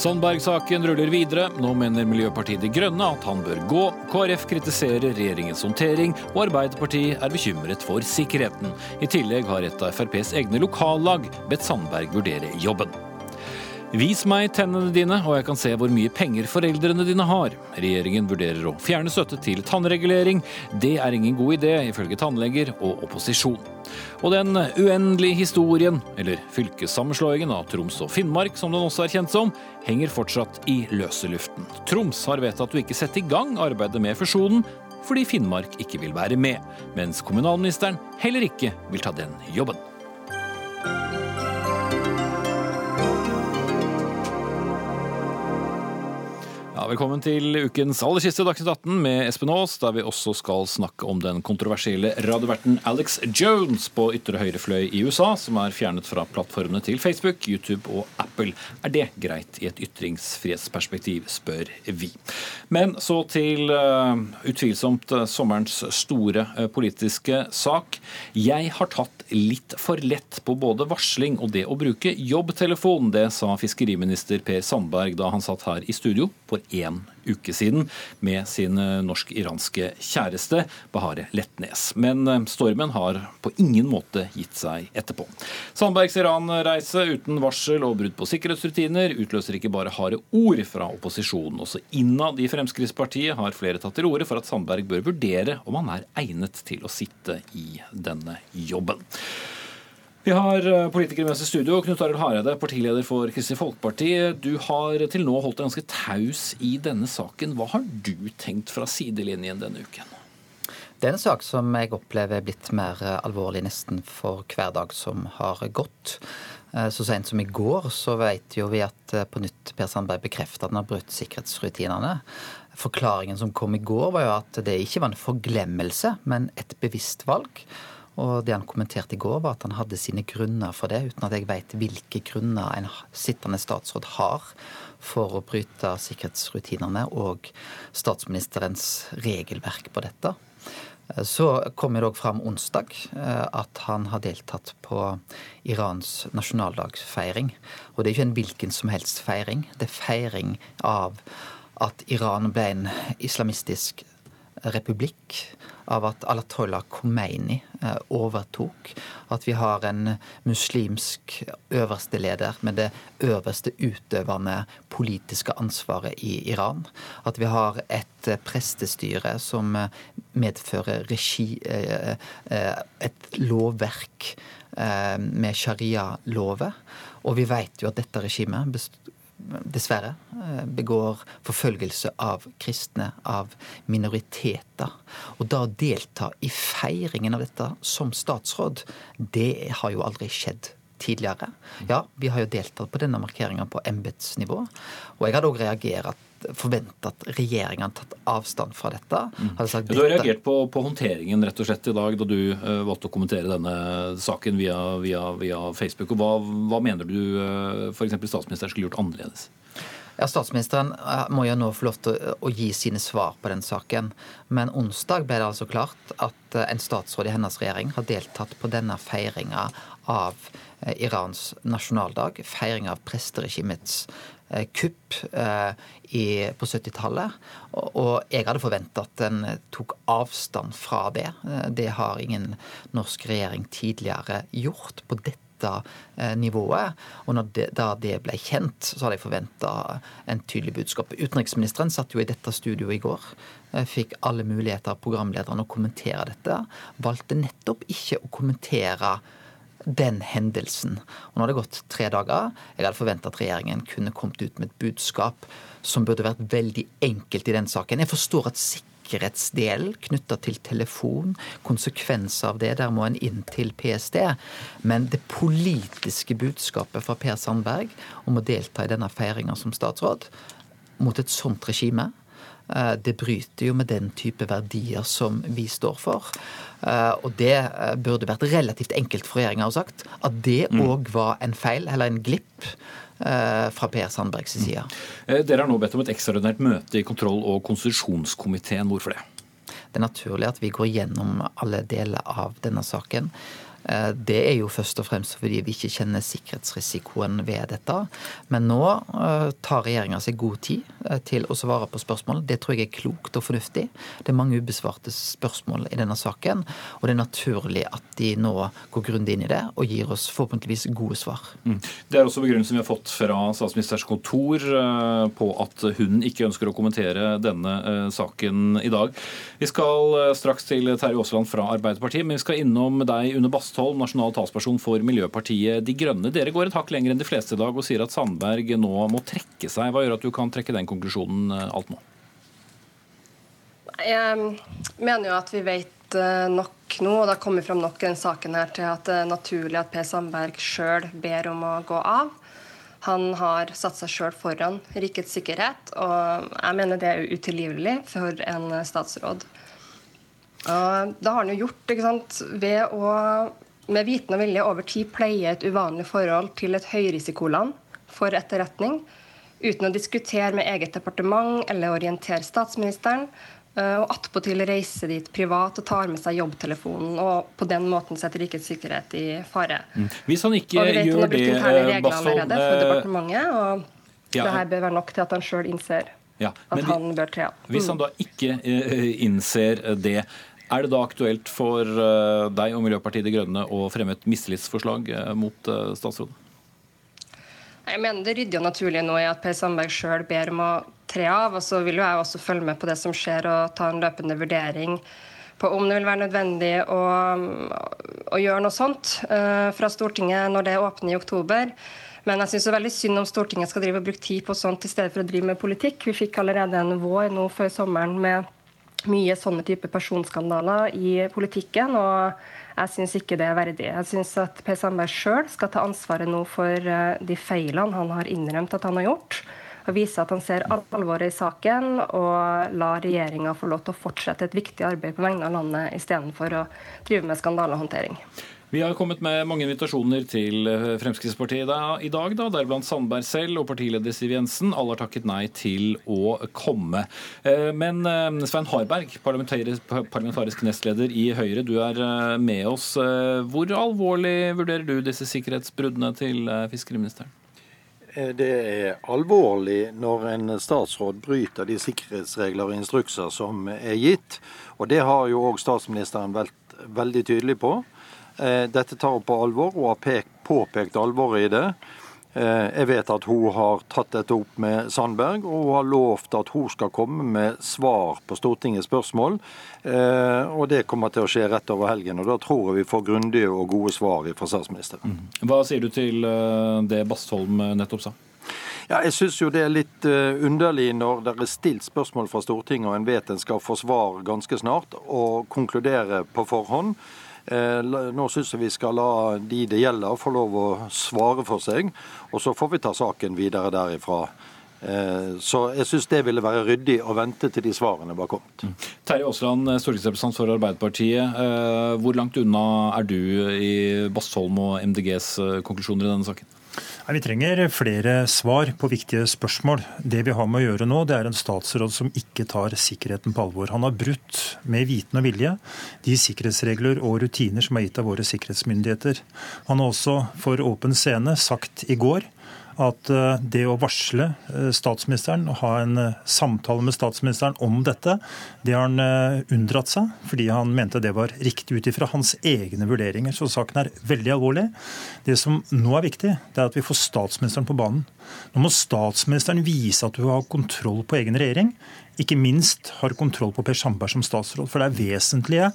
Sandberg-saken ruller videre. Nå mener Miljøpartiet De Grønne at han bør gå. KrF kritiserer regjeringens håndtering, og Arbeiderpartiet er bekymret for sikkerheten. I tillegg har et av FrPs egne lokallag bedt Sandberg vurdere jobben. Vis meg tennene dine, og jeg kan se hvor mye penger foreldrene dine har. Regjeringen vurderer å fjerne støtte til tannregulering. Det er ingen god idé, ifølge tannleger og opposisjon. Og den uendelige historien, eller fylkessammenslåingen av Troms og Finnmark, som den også er kjent som, henger fortsatt i løse luften. Troms har vedtatt å ikke sette i gang arbeidet med fusjonen, fordi Finnmark ikke vil være med, mens kommunalministeren heller ikke vil ta den jobben. Velkommen til ukens aller siste Dagsnytt 18 med Espen Aas, der vi også skal snakke om den kontroversielle radioverten Alex Jones på ytre høyre fløy i USA, som er fjernet fra plattformene til Facebook, YouTube og Apple. Er det greit i et ytringsfrihetsperspektiv, spør vi. Men så til uh, utvilsomt uh, sommerens store uh, politiske sak. Jeg har tatt litt for lett på både varsling og det å bruke jobbtelefon. Det sa fiskeriminister Per Sandberg da han satt her i studio for én uke siden med sin eh, norsk-iranske kjæreste Bahare Letnes. Men eh, stormen har på ingen måte gitt seg etterpå. Sandbergs Iran-reise uten varsel og brudd på sikkerhetsrutiner utløser ikke bare harde ord fra opposisjonen. Også innad i Fremskrittspartiet har flere tatt til orde for at Sandberg bør vurdere om han er egnet til å sitte i denne jobben. Vi har eh, politikere med oss i studio. Knut Arild Hareide, partileder for Kristelig Folkeparti. Du har til nå holdt deg ganske taus i denne saken. Hva har du tenkt fra sidelinjen denne uken? Det er en sak som jeg opplever er blitt mer eh, alvorlig nesten for hver dag som har gått. Eh, så sent som i går så vet jo vi at på nytt Per Sandberg bekrefter at han har brutt sikkerhetsrutinene. Forklaringen som kom i går, var jo at det ikke var en forglemmelse, men et bevisst valg. Og det han kommenterte i går, var at han hadde sine grunner for det, uten at jeg veit hvilke grunner en sittende statsråd har for å bryte sikkerhetsrutinene og statsministerens regelverk på dette. Så kom det òg fram onsdag eh, at han har deltatt på Irans nasjonaldagsfeiring. Og det er ikke en hvilken som helst feiring. Det er feiring av at Iran ble en islamistisk republikk av at Alatollah Khomeini eh, overtok. At vi har en muslimsk øverste leder med det øverste utøvende politiske ansvaret i Iran. At vi har et eh, prestestyre som eh, medfører regi, et lovverk med sharia-lover. Og vi vet jo at dette regimet dessverre, eh, begår forfølgelse av kristne, av minoriteter. Og da å delta i feiringen av dette som statsråd, det har jo aldri skjedd tidligere. Ja, vi har jo deltatt på denne markeringa på embetsnivå. Og jeg hadde òg reagert forvente at regjeringa hadde tatt avstand fra dette. Mm. Sagt, du har reagert på, på, håndteringen rett og slett i dag da du uh, valgte å kommentere denne saken via, via, via Facebook. og Hva, hva mener du uh, f.eks. statsministeren skulle gjort annerledes? Ja, Statsministeren eh, må jo nå få lov til å gi sine svar på den saken. Men onsdag ble det altså klart at en statsråd i hennes regjering har deltatt på denne feiringa av Irans nasjonaldag. Feiring av presteregimets Eh, kupp eh, i, på 70-tallet. Og, og, jeg hadde forventa at en tok avstand fra det. Eh, det har ingen norsk regjering tidligere gjort på dette nivået. Og det, da det ble kjent, så hadde jeg forventa en tydelig budskap. Utenriksministeren satt jo i dette studioet i går. Fikk alle muligheter av programlederen å kommentere dette. Valgte nettopp ikke å kommentere den hendelsen. Og nå har det gått tre dager. Jeg hadde forventa at regjeringen kunne kommet ut med et budskap som burde vært veldig enkelt i den saken. Jeg forstår at sikkerhetsdelen knytta til telefon, konsekvenser av det, der må en inn til PST. Men det politiske budskapet fra Per Sandberg om å delta i denne feiringa som statsråd mot et sånt regime, det bryter jo med den type verdier som vi står for. Eh, og det eh, burde vært relativt enkelt for regjeringa å sagt. At det òg mm. var en feil, eller en glipp, fra Per Sandbergs mm. Dere har nå bedt om et ekstraordinært møte i kontroll- og konstitusjonskomiteen. Hvorfor det? Det er naturlig at vi går gjennom alle deler av denne saken. Eh, det er jo først og fremst fordi vi ikke kjenner sikkerhetsrisikoen ved dette. Men nå eh, tar regjeringa seg god tid eh, til å svare på spørsmål. Det tror jeg er klokt og fornuftig. Det er mange ubesvarte spørsmål i denne saken. Og det er naturlig at de nå går grundig inn i det og gir oss forhåpentligvis gode svar. Mm. Det er også begrunnelsen vi har fått fra statsministerens kontor på at hun ikke ønsker å kommentere denne saken i dag. Vi skal straks til Terje Aasland fra Arbeiderpartiet, men vi skal innom deg under Basse Bastholm, nasjonal talsperson for Miljøpartiet De Grønne. Dere går et hakk lenger enn de fleste i dag og sier at Sandberg nå må trekke seg. Hva gjør at du kan trekke den konklusjonen eh, alt nå? Jeg mener jo at vi vet eh, nok nå, og det har kommet fram nok i den saken her til at det er naturlig at Per Sandberg sjøl ber om å gå av. Han har satt seg sjøl foran rikets sikkerhet, og jeg mener det er utilgivelig for en statsråd. Og det har han jo gjort ikke sant? ved å med viten og vilje over tid pleie et uvanlig forhold til et høyrisikoland for etterretning, uten å diskutere med eget departement eller orientere statsministeren. Eh, og attpåtil reise dit privat og tar med seg jobbtelefonen og på den måten setter rikets sikkerhet i fare. Mm. Hvis han ikke gjør det, Bassholm Det er blitt allerede for eh, departementet, og ja, det her bør være nok til at han sjøl innser ja, at han bør tre av. Hvis han mm. da ikke innser det, er det da aktuelt for eh, deg og Miljøpartiet De Grønne å fremme et mistillitsforslag eh, mot eh, statsråden? Jeg mener Det ryddige og naturlige nå er at Per Sandberg sjøl ber om å tre av. og Så vil jo jeg også følge med på det som skjer og ta en løpende vurdering på om det vil være nødvendig å, å gjøre noe sånt fra Stortinget når det åpner i oktober. Men jeg syns veldig synd om Stortinget skal drive og bruke tid på sånt i stedet for å drive med politikk. Vi fikk allerede en vår nå før sommeren med mye sånne type personskandaler i politikken. og jeg syns ikke det er verdig. Jeg syns at Per Sandberg sjøl skal ta ansvaret nå for eh, de feilene han har innrømt at han har gjort. Og vise at han ser alvoret i saken og la regjeringa få lov til å fortsette et viktig arbeid på vegne av landet istedenfor å drive med skandalehåndtering. Vi har kommet med mange invitasjoner til eh, Fremskrittspartiet i dag, da, deriblant Sandberg selv og partileder Siv Jensen. Alle har takket nei til å komme. Eh, men eh, Svein Harberg, parlamentarisk nestleder i Høyre, du er med oss. Hvor alvorlig vurderer du disse sikkerhetsbruddene til fiskeriministeren? Det er alvorlig når en statsråd bryter de sikkerhetsregler og instrukser som er gitt. Og det har jo òg statsministeren vært veldig tydelig på. Eh, dette tar hun på alvor og har påpekt alvoret i det. Eh, jeg vet at hun har tatt dette opp med Sandberg, og hun har lovt at hun skal komme med svar på Stortingets spørsmål. Eh, og det kommer til å skje rett over helgen. og Da tror jeg vi får grundige og gode svar fra statsministeren. Mm. Hva sier du til det Bastholm nettopp sa? Ja, jeg syns jo det er litt underlig når det er stilt spørsmål fra Stortinget og en vet en skal få svar ganske snart, og konkludere på forhånd. Eh, nå syns jeg vi skal la de det gjelder få lov å svare for seg, og så får vi ta saken videre derifra. Eh, så jeg syns det ville være ryddig å vente til de svarene var kommet. Mm. Terje Aasland, stortingsrepresentant for Arbeiderpartiet. Eh, hvor langt unna er du i Bastholm og MDGs konklusjoner i denne saken? Nei, vi trenger flere svar på viktige spørsmål. Det vi har med å gjøre nå, det er en statsråd som ikke tar sikkerheten på alvor. Han har brutt med viten og vilje de sikkerhetsregler og rutiner som er gitt av våre sikkerhetsmyndigheter. Han har også for åpen scene sagt i går at eh, det å varsle eh, statsministeren og ha en eh, samtale med statsministeren om dette, det har han unndratt seg, fordi han mente det var riktig ut ifra hans egne vurderinger. Så saken er veldig alvorlig. Det som nå er viktig, det er at vi får statsministeren på banen. Nå må statsministeren vise at hun har kontroll på egen regjering ikke minst har kontroll på Per Sandberg som statsråd. For det er vesentlige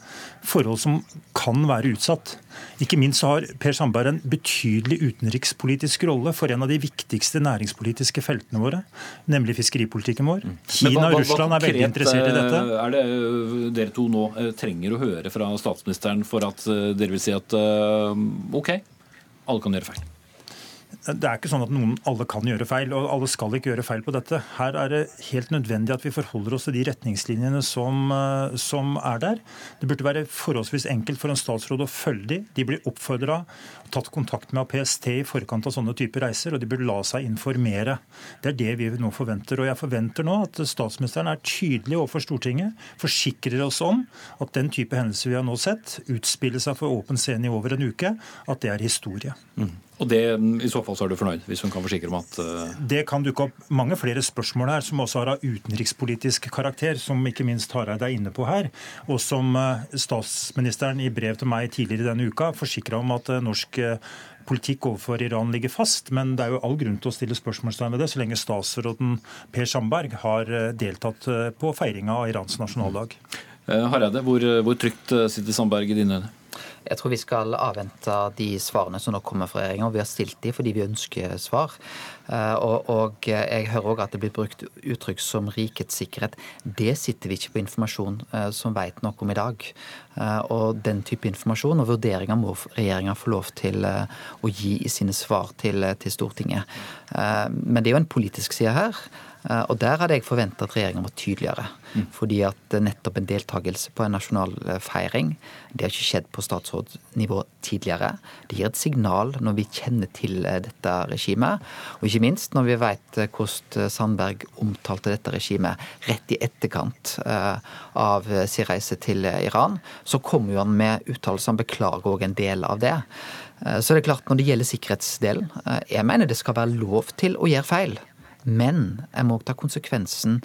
forhold som kan være utsatt. Ikke minst så har Per Sandberg en betydelig utenrikspolitisk rolle for en av de viktigste næringspolitiske feltene våre, nemlig fiskeripolitikken vår. Mm. Kina og Russland er veldig interessert i dette. Eh, er det eh, dere to nå eh, trenger å høre fra statsministeren for at dere vil si at OK, alle kan gjøre feil? Det er ikke sånn at noen alle kan gjøre feil, og alle skal ikke gjøre feil på dette. Her er det helt nødvendig at vi forholder oss til de retningslinjene som, eh, som er der. Det burde være forholdsvis enkelt for en statsråd å følge de. De blir oppfordra tatt kontakt med PST i forkant av sånne typer reiser, og de burde la seg informere. Det er det vi nå forventer. Og jeg forventer nå at statsministeren er tydelig overfor Stortinget, forsikrer oss om at den type hendelser vi har nå sett, utspiller seg for åpen scene i over en uke, at det er historie. Mm. Og det, I så fall så er du fornøyd, hvis hun kan forsikre om at uh... Det kan dukke opp mange flere spørsmål her, som også har av utenrikspolitisk karakter, som ikke minst Hareide er inne på her, og som uh, statsministeren i brev til meg tidligere denne uka forsikra om at uh, norsk politikk overfor Iran ligger fast, men det er jo all grunn til å stille spørsmålstegn ved det, så lenge statsråden Per Sandberg har deltatt på feiringa av Irans nasjonaldag. Hareide, hvor, hvor trygt sitter Sandberg i dine øyne? Jeg tror vi skal avvente de svarene som nå kommer fra regjeringa. Vi har stilt de fordi vi ønsker svar. Eh, og, og jeg hører òg at det blir brukt uttrykk som rikets sikkerhet. Det sitter vi ikke på informasjon eh, som vet noe om i dag. Eh, og den type informasjon og vurderinger må regjeringa få lov til å gi i sine svar til, til Stortinget. Men det er jo en politisk side her. Eh, og Der hadde jeg forventa at regjeringa var tydeligere. Mm. Fordi at nettopp en deltakelse på en nasjonal eh, feiring, det har ikke skjedd på statsrådsnivå tidligere. Det gir et signal når vi kjenner til eh, dette regimet. Og ikke minst når vi vet hvordan Sandberg omtalte dette regimet rett i etterkant av sin reise til Iran, så kommer jo han med uttalelser. Han beklager òg en del av det. Så det er klart, når det gjelder sikkerhetsdelen, jeg mener det skal være lov til å gjøre feil. Men jeg må ta konsekvensen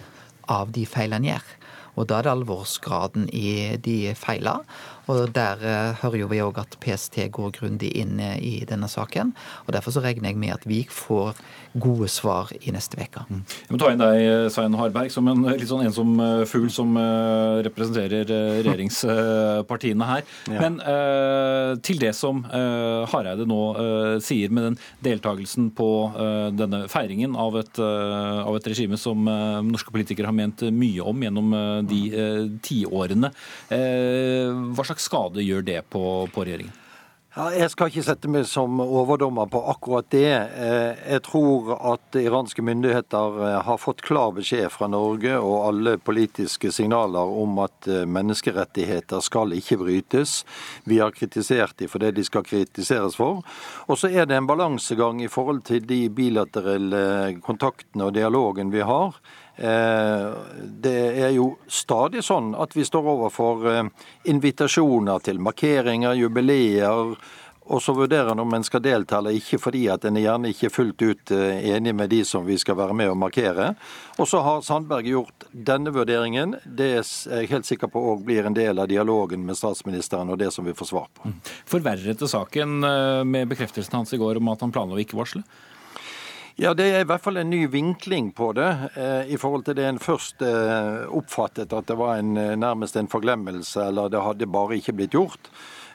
av de feilene en gjør. Og da er det alvorsgraden i de feilene. Og der uh, hører jo vi òg at PST går grundig inn uh, i denne saken. Og derfor så regner jeg med at vi får gode svar i neste uke. Mm. Jeg må ta inn deg, Svein Harberg, som en litt sånn ensom uh, fugl som representerer regjeringspartiene her. Ja. Men til det som Hareide nå sier med den deltakelsen på denne feiringen av et, av et regime som norske politikere har ment mye om gjennom de tiårene. Hva slags skade gjør det på, på regjeringen? Ja, jeg skal ikke sette meg som overdommer på akkurat det. Eh, jeg tror at iranske myndigheter eh, har fått klar beskjed fra Norge og alle politiske signaler om at eh, menneskerettigheter skal ikke brytes. Vi har kritisert dem for det de skal kritiseres for. Og så er det en balansegang i forhold til de bilaterelle kontaktene og dialogen vi har. Eh, det er jo stadig sånn at vi står overfor eh, invitasjoner til markeringer, jubileer, og så vurderer en om en skal delta eller ikke, fordi at en er gjerne ikke fullt ut eh, enig med de som vi skal være med og markere. Og så har Sandberg gjort denne vurderingen. Det er jeg helt sikker på òg blir en del av dialogen med statsministeren og det som vi får svar på. Mm. Forverret det saken med bekreftelsen hans i går om at han planla å ikke varsle? Ja, Det er i hvert fall en ny vinkling på det, eh, i forhold til det en først eh, oppfattet at det var en, eh, nærmest en forglemmelse, eller det hadde bare ikke blitt gjort.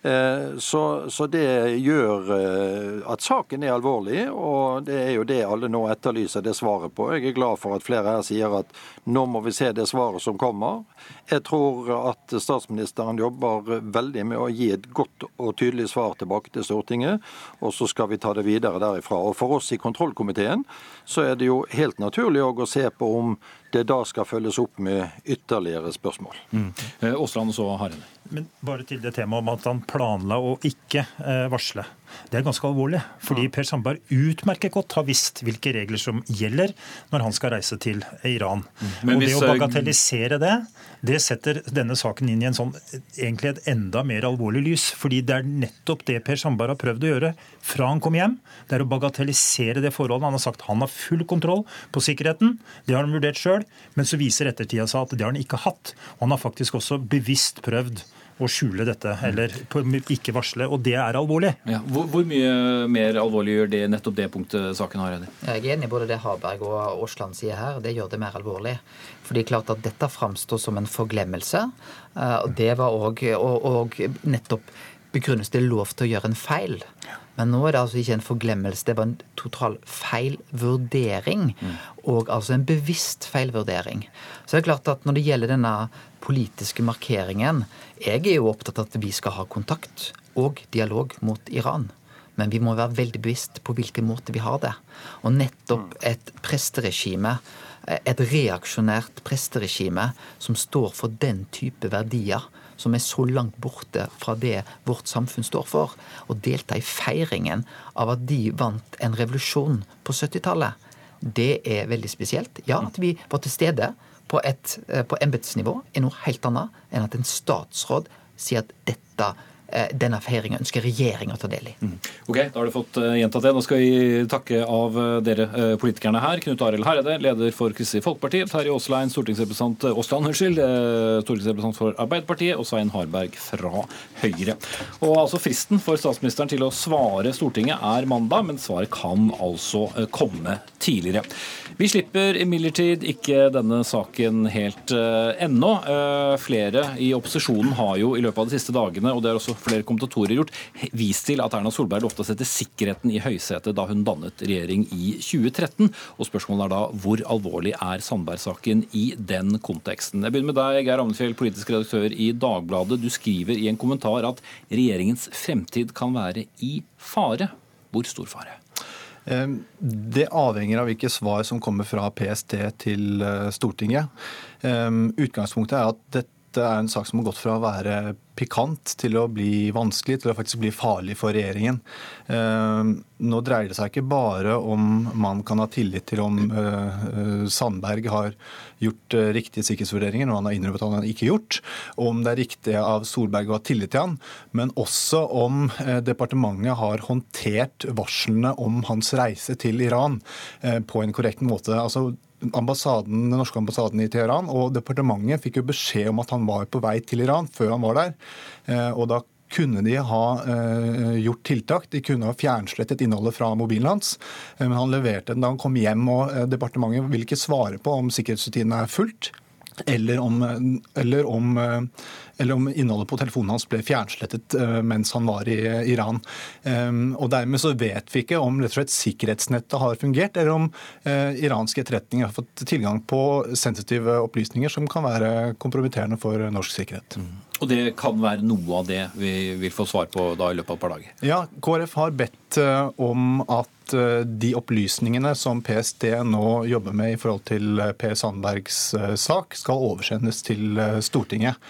Eh, så, så, det gjør eh, at saken er alvorlig, og det er jo det alle nå etterlyser det svaret på. Jeg er glad for at flere her sier at nå må vi se det svaret som kommer. Jeg tror at statsministeren jobber veldig med å gi et godt og tydelig svar tilbake til Stortinget, og så skal vi ta det videre derifra. Og For oss i kontrollkomiteen så er det jo helt naturlig å se på om det da skal følges opp med ytterligere spørsmål. Mm. Aasland og så Hareide. Men bare til det temaet om at han planla å ikke eh, varsle. Det er ganske alvorlig. Fordi Per Sandberg utmerket godt har visst hvilke regler som gjelder når han skal reise til Iran. Mm. og det å bagatellisere det, det setter denne saken inn i en sånn, egentlig et enda mer alvorlig lys. Fordi det er nettopp det Per Sandberg har prøvd å gjøre fra han kom hjem. Det er å bagatellisere det forholdet. Han har sagt han har full kontroll på sikkerheten. Det har han vurdert sjøl. Men så viser ettertida seg at det har han ikke hatt. Og han har faktisk også bevisst prøvd å skjule dette, eller ikke varsle. Og det er alvorlig. Ja. Hvor, hvor, mye mer alvorlig gjør det nettopp det punktet saken har? Eddie? Jeg er enig i både det Harberg og Aasland sier her. Det gjør det mer alvorlig. For det er klart at dette framstår som en forglemmelse. Eh, og det var òg og, og nettopp begrunnes det lov til å gjøre en feil. Men nå er det altså ikke en forglemmelse, det var en total feilvurdering. Mm. Og altså en bevisst feilvurdering. Så det er klart at når det gjelder denne politiske markeringen Jeg er jo opptatt av at vi skal ha kontakt og dialog mot Iran. men vi må være veldig bevisst på hvilken måte vi har det. Og nettopp et presteregime, et reaksjonært presteregime som står for den type verdier som er så langt borte fra det vårt samfunn står for, å delta i feiringen av at de vant en revolusjon på 70-tallet, det er veldig spesielt. Ja, at vi var til stede på, et, på embetsnivå er noe helt annet enn at en statsråd sier at dette Eh, denne feiringen ønsker regjeringa å ta del i. Mm. Ok, Da har du fått uh, gjentatt det. Nå skal vi takke av uh, dere politikerne her. Knut Arild Hareide, leder for Kristelig Folkeparti. Terje Aaslein, stortingsrepresentant Åsland, unnskyld, stortingsrepresentant for Arbeiderpartiet. Og Svein Harberg fra Høyre. Og altså Fristen for statsministeren til å svare Stortinget er mandag, men svaret kan altså komme tidligere. Vi slipper imidlertid ikke denne saken helt ennå. flere i opposisjonen har jo i løpet av de siste dagene, og det er også flere kommentatorer gjort, vist til at Erna Solberg lovte å sette sikkerheten i høysetet da hun dannet regjering i 2013. Og spørsmålet er da hvor alvorlig er Sandberg-saken i den konteksten? Jeg begynner med deg, Geir Amnefjell, politisk redaktør i Dagbladet. Du skriver i en kommentar at regjeringens fremtid kan være i fare. Hvor stor fare? Det avhenger av hvilke svar som kommer fra PST til eh, Stortinget. Utgangspunktet er at dette dette er en sak som har gått fra å være pikant til å bli vanskelig, til å faktisk bli farlig for regjeringen. Ehm, nå dreier det seg ikke bare om man kan ha tillit til om eh, eh, Sandberg har gjort eh, riktige sikkerhetsvurderinger, noe han har innrømmet han ikke har gjort, om det er riktig av Solberg å ha tillit til han, men også om departementet har håndtert varslene om hans reise til Iran på en korrekt måte. Altså, ambassaden, den norske ambassaden i Teheran og departementet fikk jo beskjed om at han var på vei til Iran før han var der. Eh, og da kunne de ha eh, gjort tiltak. De kunne ha fjernslettet innholdet fra mobilen hans. Eh, men han leverte den da han kom hjem, og departementet vil ikke svare på om sikkerhetsrutinene er fulgt, eller om, eller om eller om innholdet på telefonen hans ble fjernslettet eh, mens han var i Iran. Ehm, og Dermed så vet vi ikke om rett og slett sikkerhetsnettet har fungert, eller om eh, iranske etterretninger har fått tilgang på sensitive opplysninger som kan være kompromitterende for norsk sikkerhet. Mm. Og det kan være noe av det vi vil få svar på da i løpet av et par dager? Ja, KrF har bedt eh, om at de opplysningene som PST nå jobber med i forhold til Per Sandbergs sak, skal oversendes til Stortinget.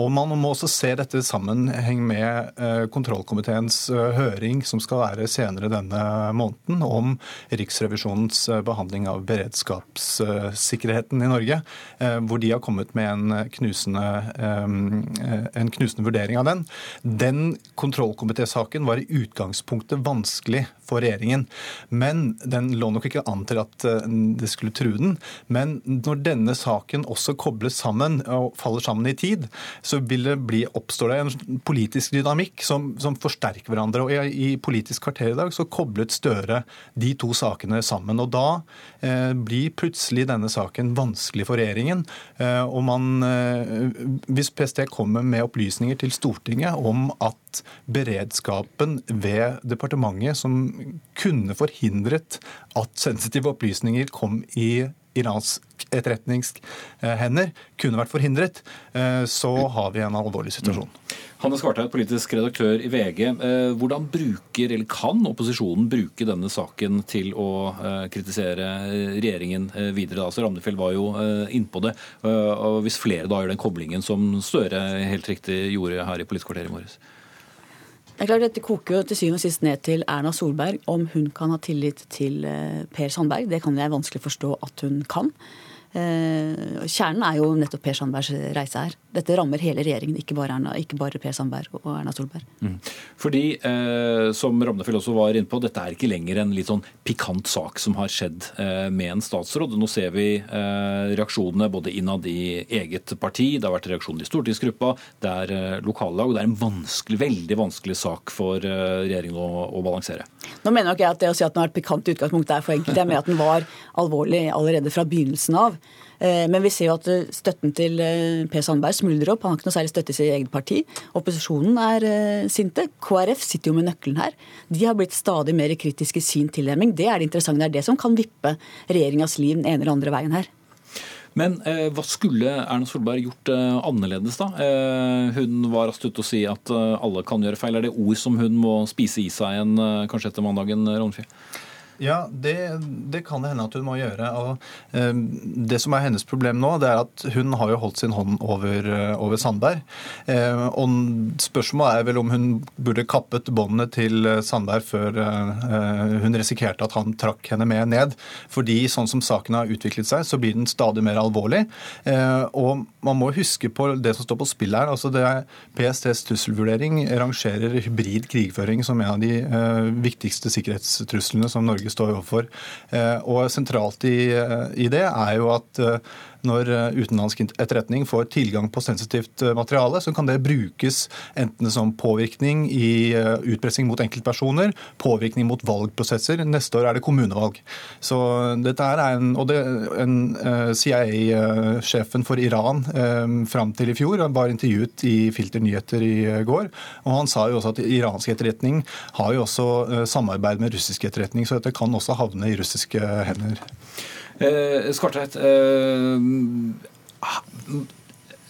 Og Man må også se dette i sammenheng med eh, kontrollkomiteens eh, høring som skal være senere denne måneden om Riksrevisjonens eh, behandling av beredskapssikkerheten i Norge. Hvor de har kommet med en knusende, en knusende vurdering av den. Den kontrollkomitésaken var i utgangspunktet vanskelig for regjeringen. Men den lå nok ikke an til at det skulle true den. Men når denne saken også kobles sammen og faller sammen i tid, så vil det bli, oppstår det en politisk dynamikk som, som forsterker hverandre. Og i, i Politisk kvarter i dag så koblet Støre de to sakene sammen. og Da eh, blir plutselig denne saken vanskelig for regjeringen. Eh, og man, eh, Hvis PST kommer med opplysninger til Stortinget om at beredskapen ved departementet som kunne forhindret at sensitive opplysninger kom i iransk etterretningshender kunne vært forhindret, eh, så har vi en alvorlig situasjon. Hanne Hannes politisk redaktør i VG. Eh, hvordan bruker, eller kan opposisjonen bruke denne saken til å eh, kritisere regjeringen videre? Altså, Ramnefjell var jo innpå det. og Hvis flere da gjør den koblingen som Støre helt riktig gjorde her i Politisk kvarter i morges? Det er klart Dette koker jo til syvende og sist ned til Erna Solberg. Om hun kan ha tillit til eh, Per Sandberg, det kan jeg vanskelig forstå at hun kan. Eh, kjernen er jo nettopp Per Sandbergs reise her. Dette rammer hele regjeringen, ikke bare, Erna, ikke bare Per Sandberg og Erna Solberg. Mm. Fordi, eh, som Ramnefjell også var inne på, dette er ikke lenger en litt sånn pikant sak som har skjedd eh, med en statsråd. Nå ser vi eh, reaksjonene både innad i eget parti, det har vært reaksjoner i stortingsgruppa, det er eh, lokallag. og Det er en vanskelig, veldig vanskelig sak for eh, regjeringen å, å, balansere. Nå mener nok jeg at det å si at den har vært pikant i utgangspunktet er for enkelt. Jeg mener at den var alvorlig allerede fra begynnelsen av. Eh, men vi ser jo at eh, støtten til eh, Per Sandberg smuldrer opp. Han har ikke noe særlig støtte i sitt eget parti. Opposisjonen er sinte. KrF sitter jo med nøkkelen her. De har blitt stadig mer kritiske i sin tilnærming. Det er det interessante. Det er det som kan vippe regjeringas liv den ene eller andre veien her. Men eh, hva skulle Erna Solberg gjort eh, annerledes, da? Eh, hun var raskt ute og si at alle kan gjøre feil. Er det ord som hun må spise i seg eh, kanskje etter mandagen, Ronfjell? Ja, det, det, kan det hende at hun må gjøre. og eh, Det som er hennes problem nå, det er at hun har jo holdt sin hånd over, eh, over Sandberg. Eh, og Spørsmålet er vel om hun burde kappet båndene til eh, Sandberg før eh, hun risikerte at han trakk henne med ned. Fordi sånn som saken har utviklet seg, så blir den stadig mer alvorlig. Eh, og man må huske på det som står på spill her. altså det er PSTs trusselvurdering rangerer hybrid krigføring som en av de viktigste sikkerhetstruslene som Norge står overfor. Eh, og sentralt i, eh, i det er jo at eh, når utenlandsk etterretning får tilgang på sensitivt materiale, så kan det brukes enten som påvirkning i utpressing mot enkeltpersoner, påvirkning mot valgprosesser. Neste år er det kommunevalg. Så dette er en, og det, en CIA-sjefen for Iran fram til i fjor var intervjuet i Filter nyheter i går. og Han sa jo også at iransk etterretning har jo også samarbeid med russisk etterretning. så dette kan også havne i russiske hender. Eh, Skartveit, eh,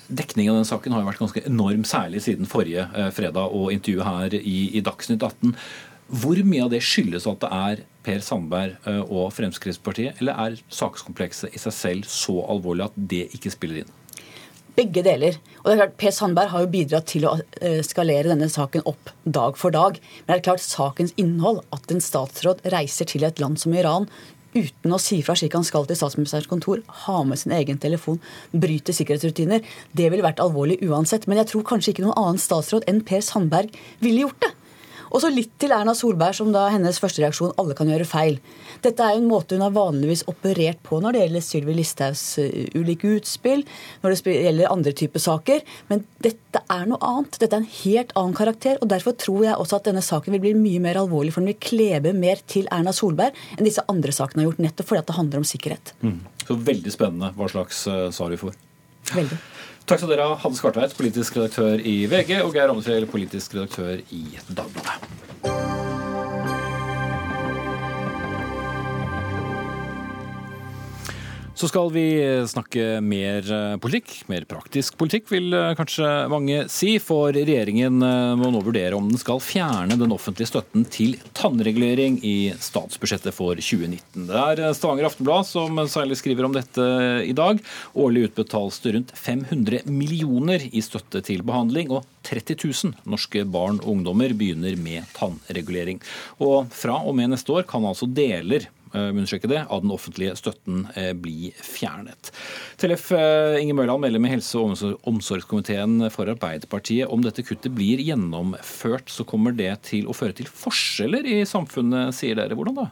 dekningen av den saken har jo vært ganske enorm, særlig siden forrige eh, fredag og intervjuet her i, i Dagsnytt 18. Hvor mye av det skyldes at det er Per Sandberg eh, og Fremskrittspartiet, eller er sakskomplekset i seg selv så alvorlig at det ikke spiller inn? Begge deler. Og det er klart, Per Sandberg har jo bidratt til å eh, skalere denne saken opp dag for dag. Men det er klart sakens innhold, at en statsråd reiser til et land som Iran uten å si fra slik han skal til statsministerens kontor, ha med sin egen telefon, bryte sikkerhetsrutiner, det ville vært alvorlig uansett. Men jeg tror kanskje ikke noen annen statsråd enn Per Sandberg ville gjort det. Og så litt til Erna Solberg, som da hennes første reaksjon alle kan gjøre feil. Dette er jo en måte hun har vanligvis operert på når det gjelder Sylvi Listhaugs eh, ulike utspill, når det gjelder andre typer saker. Men dette er noe annet. Dette er en helt annen karakter. og Derfor tror jeg også at denne saken vil bli mye mer alvorlig, for den vil klebe mer til Erna Solberg enn disse andre sakene har gjort, nettopp fordi det handler om sikkerhet. Mm. Så veldig spennende hva slags uh, svar vi får. Veldig. Takk skal dere ha, Hanne Skartveit, politisk redaktør i VG, og Geir Amnesfjell, politisk redaktør i Dagbladet. Så skal vi snakke mer eh, politikk. Mer praktisk politikk, vil eh, kanskje mange si. For regjeringen eh, må nå vurdere om den skal fjerne den offentlige støtten til tannregulering i statsbudsjettet for 2019. Det er Stavanger Aftenblad som særlig skriver om dette i dag. Årlig utbetales det rundt 500 millioner i støtte til behandling, og 30 000 norske barn og ungdommer begynner med tannregulering. Og fra og med neste år kan altså deler Eh, understreke det, av den offentlige støtten eh, bli fjernet. Tellef eh, Inge Mørland, medlem i helse- og omsorgskomiteen for Arbeiderpartiet. Om dette kuttet blir gjennomført, så kommer det til å føre til forskjeller i samfunnet, sier dere. Hvordan da?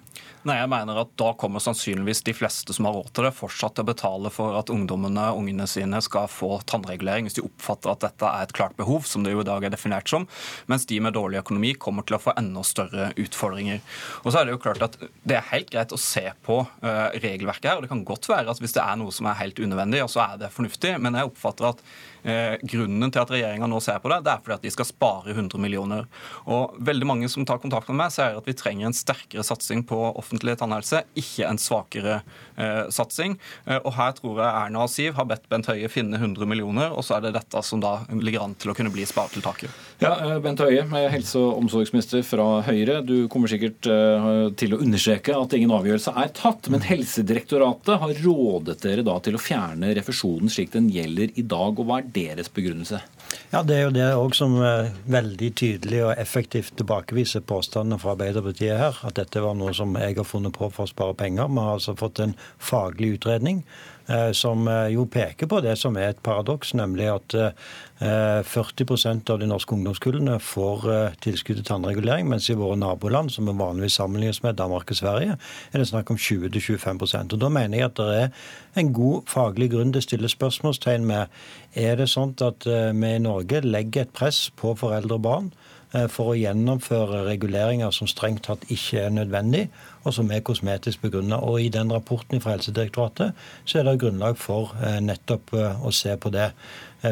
Nei, jeg mener at Da kommer sannsynligvis de fleste som har råd til det, fortsatt til å betale for at ungdommene ungene sine skal få tannregulering, hvis de oppfatter at dette er et klart behov, som det jo i dag er definert som, mens de med dårlig økonomi kommer til å få enda større utfordringer. Og så er Det jo klart at det er helt greit å se på uh, regelverket her, og det kan godt være at hvis det er noe som er helt unødvendig, så er det fornuftig, men jeg oppfatter at Eh, grunnen til at regjeringa nå ser på det, det er fordi at de skal spare 100 millioner. Og veldig mange som tar kontakt med meg, sier at vi trenger en sterkere satsing på offentlig tannhelse, ikke en svakere eh, satsing. Eh, og her tror jeg Erna og Siv har bedt Bent Høie finne 100 millioner, og så er det dette som da ligger an til å kunne bli sparetiltaket. Ja, eh, Bent Høie, helse- og omsorgsminister fra Høyre. Du kommer sikkert eh, til å understreke at ingen avgjørelse er tatt, men Helsedirektoratet har rådet dere da til å fjerne refusjonen slik den gjelder i dag. og hva er deres begrunnelse? Ja, Det er jo det òg som eh, veldig tydelig og effektivt tilbakeviser påstandene fra Arbeiderpartiet her. At dette var noe som jeg har funnet på for å spare penger. Vi har altså fått en faglig utredning Eh, som eh, jo peker på det som er et paradoks, nemlig at 40 eh, av de norske ungdomskullene får tilskudd til tannregulering, mens i våre naboland, som vi vanligvis sammenlignes med, Danmark og Sverige, er det snakk om 20-25% Og Da mener jeg at det er en god faglig grunn til å stille spørsmålstegn med er det sånn at vi i Norge legger et press på foreldre og barn Eh, for å gjennomføre reguleringer som strengt tatt ikke er nødvendig, og som er kosmetisk begrunnet. Og I den rapporten fra Helsedirektoratet så er det grunnlag for eh, nettopp eh, å se på det.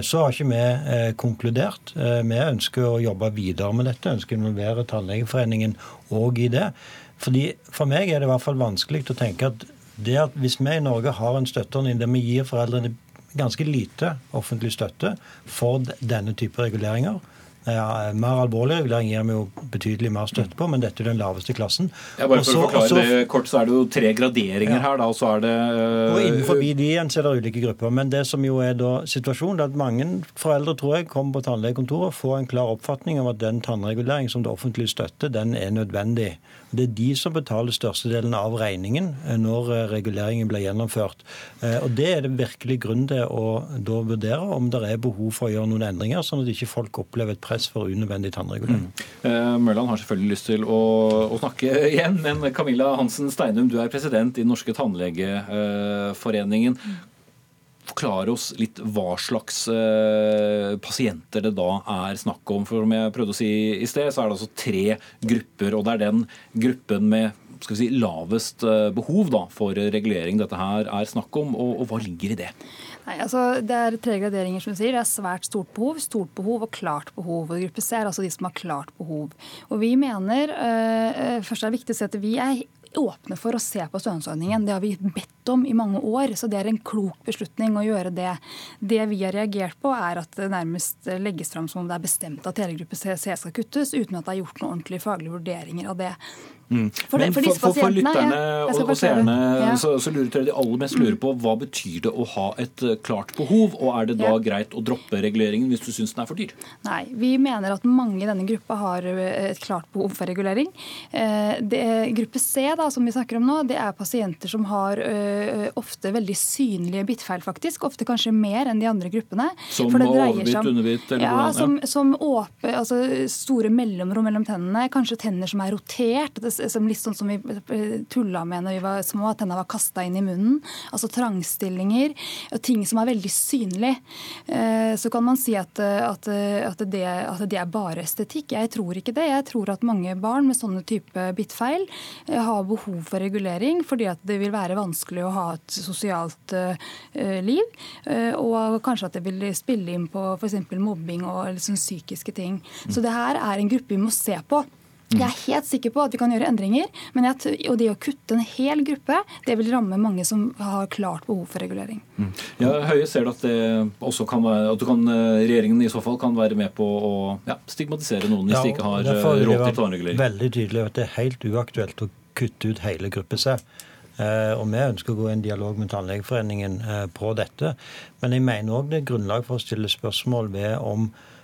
Så har ikke vi konkludert. Vi ønsker å jobbe videre med dette, ønsker å involvere Tannlegeforeningen òg i det. Fordi For meg er det i hvert fall vanskelig å tenke at det at hvis vi i Norge har en støtteordning der vi gir foreldrene ganske lite offentlig støtte for denne type reguleringer, ja, mer alvorlig regulering gir vi jo betydelig mer støtte på, men dette er den laveste klassen. Ja, bare for Også- å forklare også- det kort, så er det jo tre graderinger her, da, og så er det øh, Og innenfor de igjen så er det ulike grupper. Men det som jo er da situasjonen, er at mange foreldre tror jeg kommer på tannlegekontoret og får en klar oppfatning av at den tannregulering som det offentlige støtter, den er nødvendig. Det er de som betaler størstedelen av regningen eh, når eh, reguleringen blir gjennomført. Eh, Og Det er det virkelig grunn til å da vurdere om det er behov for å gjøre noen endringer, sånn at ikke folk opplever et press for unødvendig tannregulering. Mm. Mørland har selvfølgelig lyst til å, å snakke igjen, men Camilla Hansen Steinum, du er president i Den norske tannlegeforeningen. Forklare oss litt hva slags eh, pasienter det da er snakk om. For som jeg prøvde å si i sted, så er det altså tre grupper, og det er den gruppen med skal vi si, lavest eh, behov da, for regulering dette her er snakk om, og, og hva ligger i det? Nei, altså Det er tre graderinger, som du sier. Det er svært stort behov, stort behov og klart behov. Og gruppe C er altså de som har klart behov. Og vi mener, øh, først er det viktig å si at vi er åpne for å se på stønadsordningen. Det har vi bedt om i mange år, så det er en klok beslutning å gjøre det. Det vi har reagert på, er at det nærmest legges fram som om det er bestemt at hele gruppe C skal kuttes, uten at det er gjort noen ordentlige faglige vurderinger av det. Mm. For Men for for, for, for lytterne og, og seerne Ja. så, så lurer jeg de aller mest lurer på hva betyr det å ha et eh, klart behov, og er det da Ja. greit å droppe reguleringen hvis du syns den er for dyr? Nei, vi mener at mange i denne gruppa har eh, et klart behov for regulering. Eh, Det, gruppe C, da, som vi snakker om nå, det er pasienter som har ø, ofte veldig synlige bittfeil, faktisk. Ofte kanskje mer enn de andre gruppene. Som overbitt, underbitt, eller ja, hvordan? Ja. som, som åpe, altså store mellomrom mellom tennene. Kanskje tenner som er rotert. Det, som litt sånn som vi eh, tulla med når vi var små, at tenna var kasta inn i munnen. Altså trangstillinger. Og ting som er veldig synlig. Eh, Så kan man si at, eh, at, at, det, at det er bare estetikk. Jeg tror ikke det. Jeg tror at mange barn med sånne type bittfeil har behov for regulering fordi at det vil være vanskelig å ha et sosialt liv. Og kanskje at det vil spille inn på f.eks. mobbing og liksom psykiske ting. Så det her er en gruppe vi må se på. Jeg er helt sikker på at vi kan gjøre endringer, men jeg, og det å kutte en hel gruppe, det vil ramme mange som har klart behov for regulering. Ja, Høie, ser du at, det også kan være, at du kan, eh, regjeringen i så fall kan være med på å ja, stigmatisere noen hvis Ja, de ikke har eh, råd til være tannregulering? Veldig tydelig at det er helt uaktuelt å kutte ut hele gruppe C. Uh, og Vi ønsker å gå i en dialog med Tannlegeforeningen uh, på dette. Men jeg mener òg det er grunnlag for å stille spørsmål ved om eh,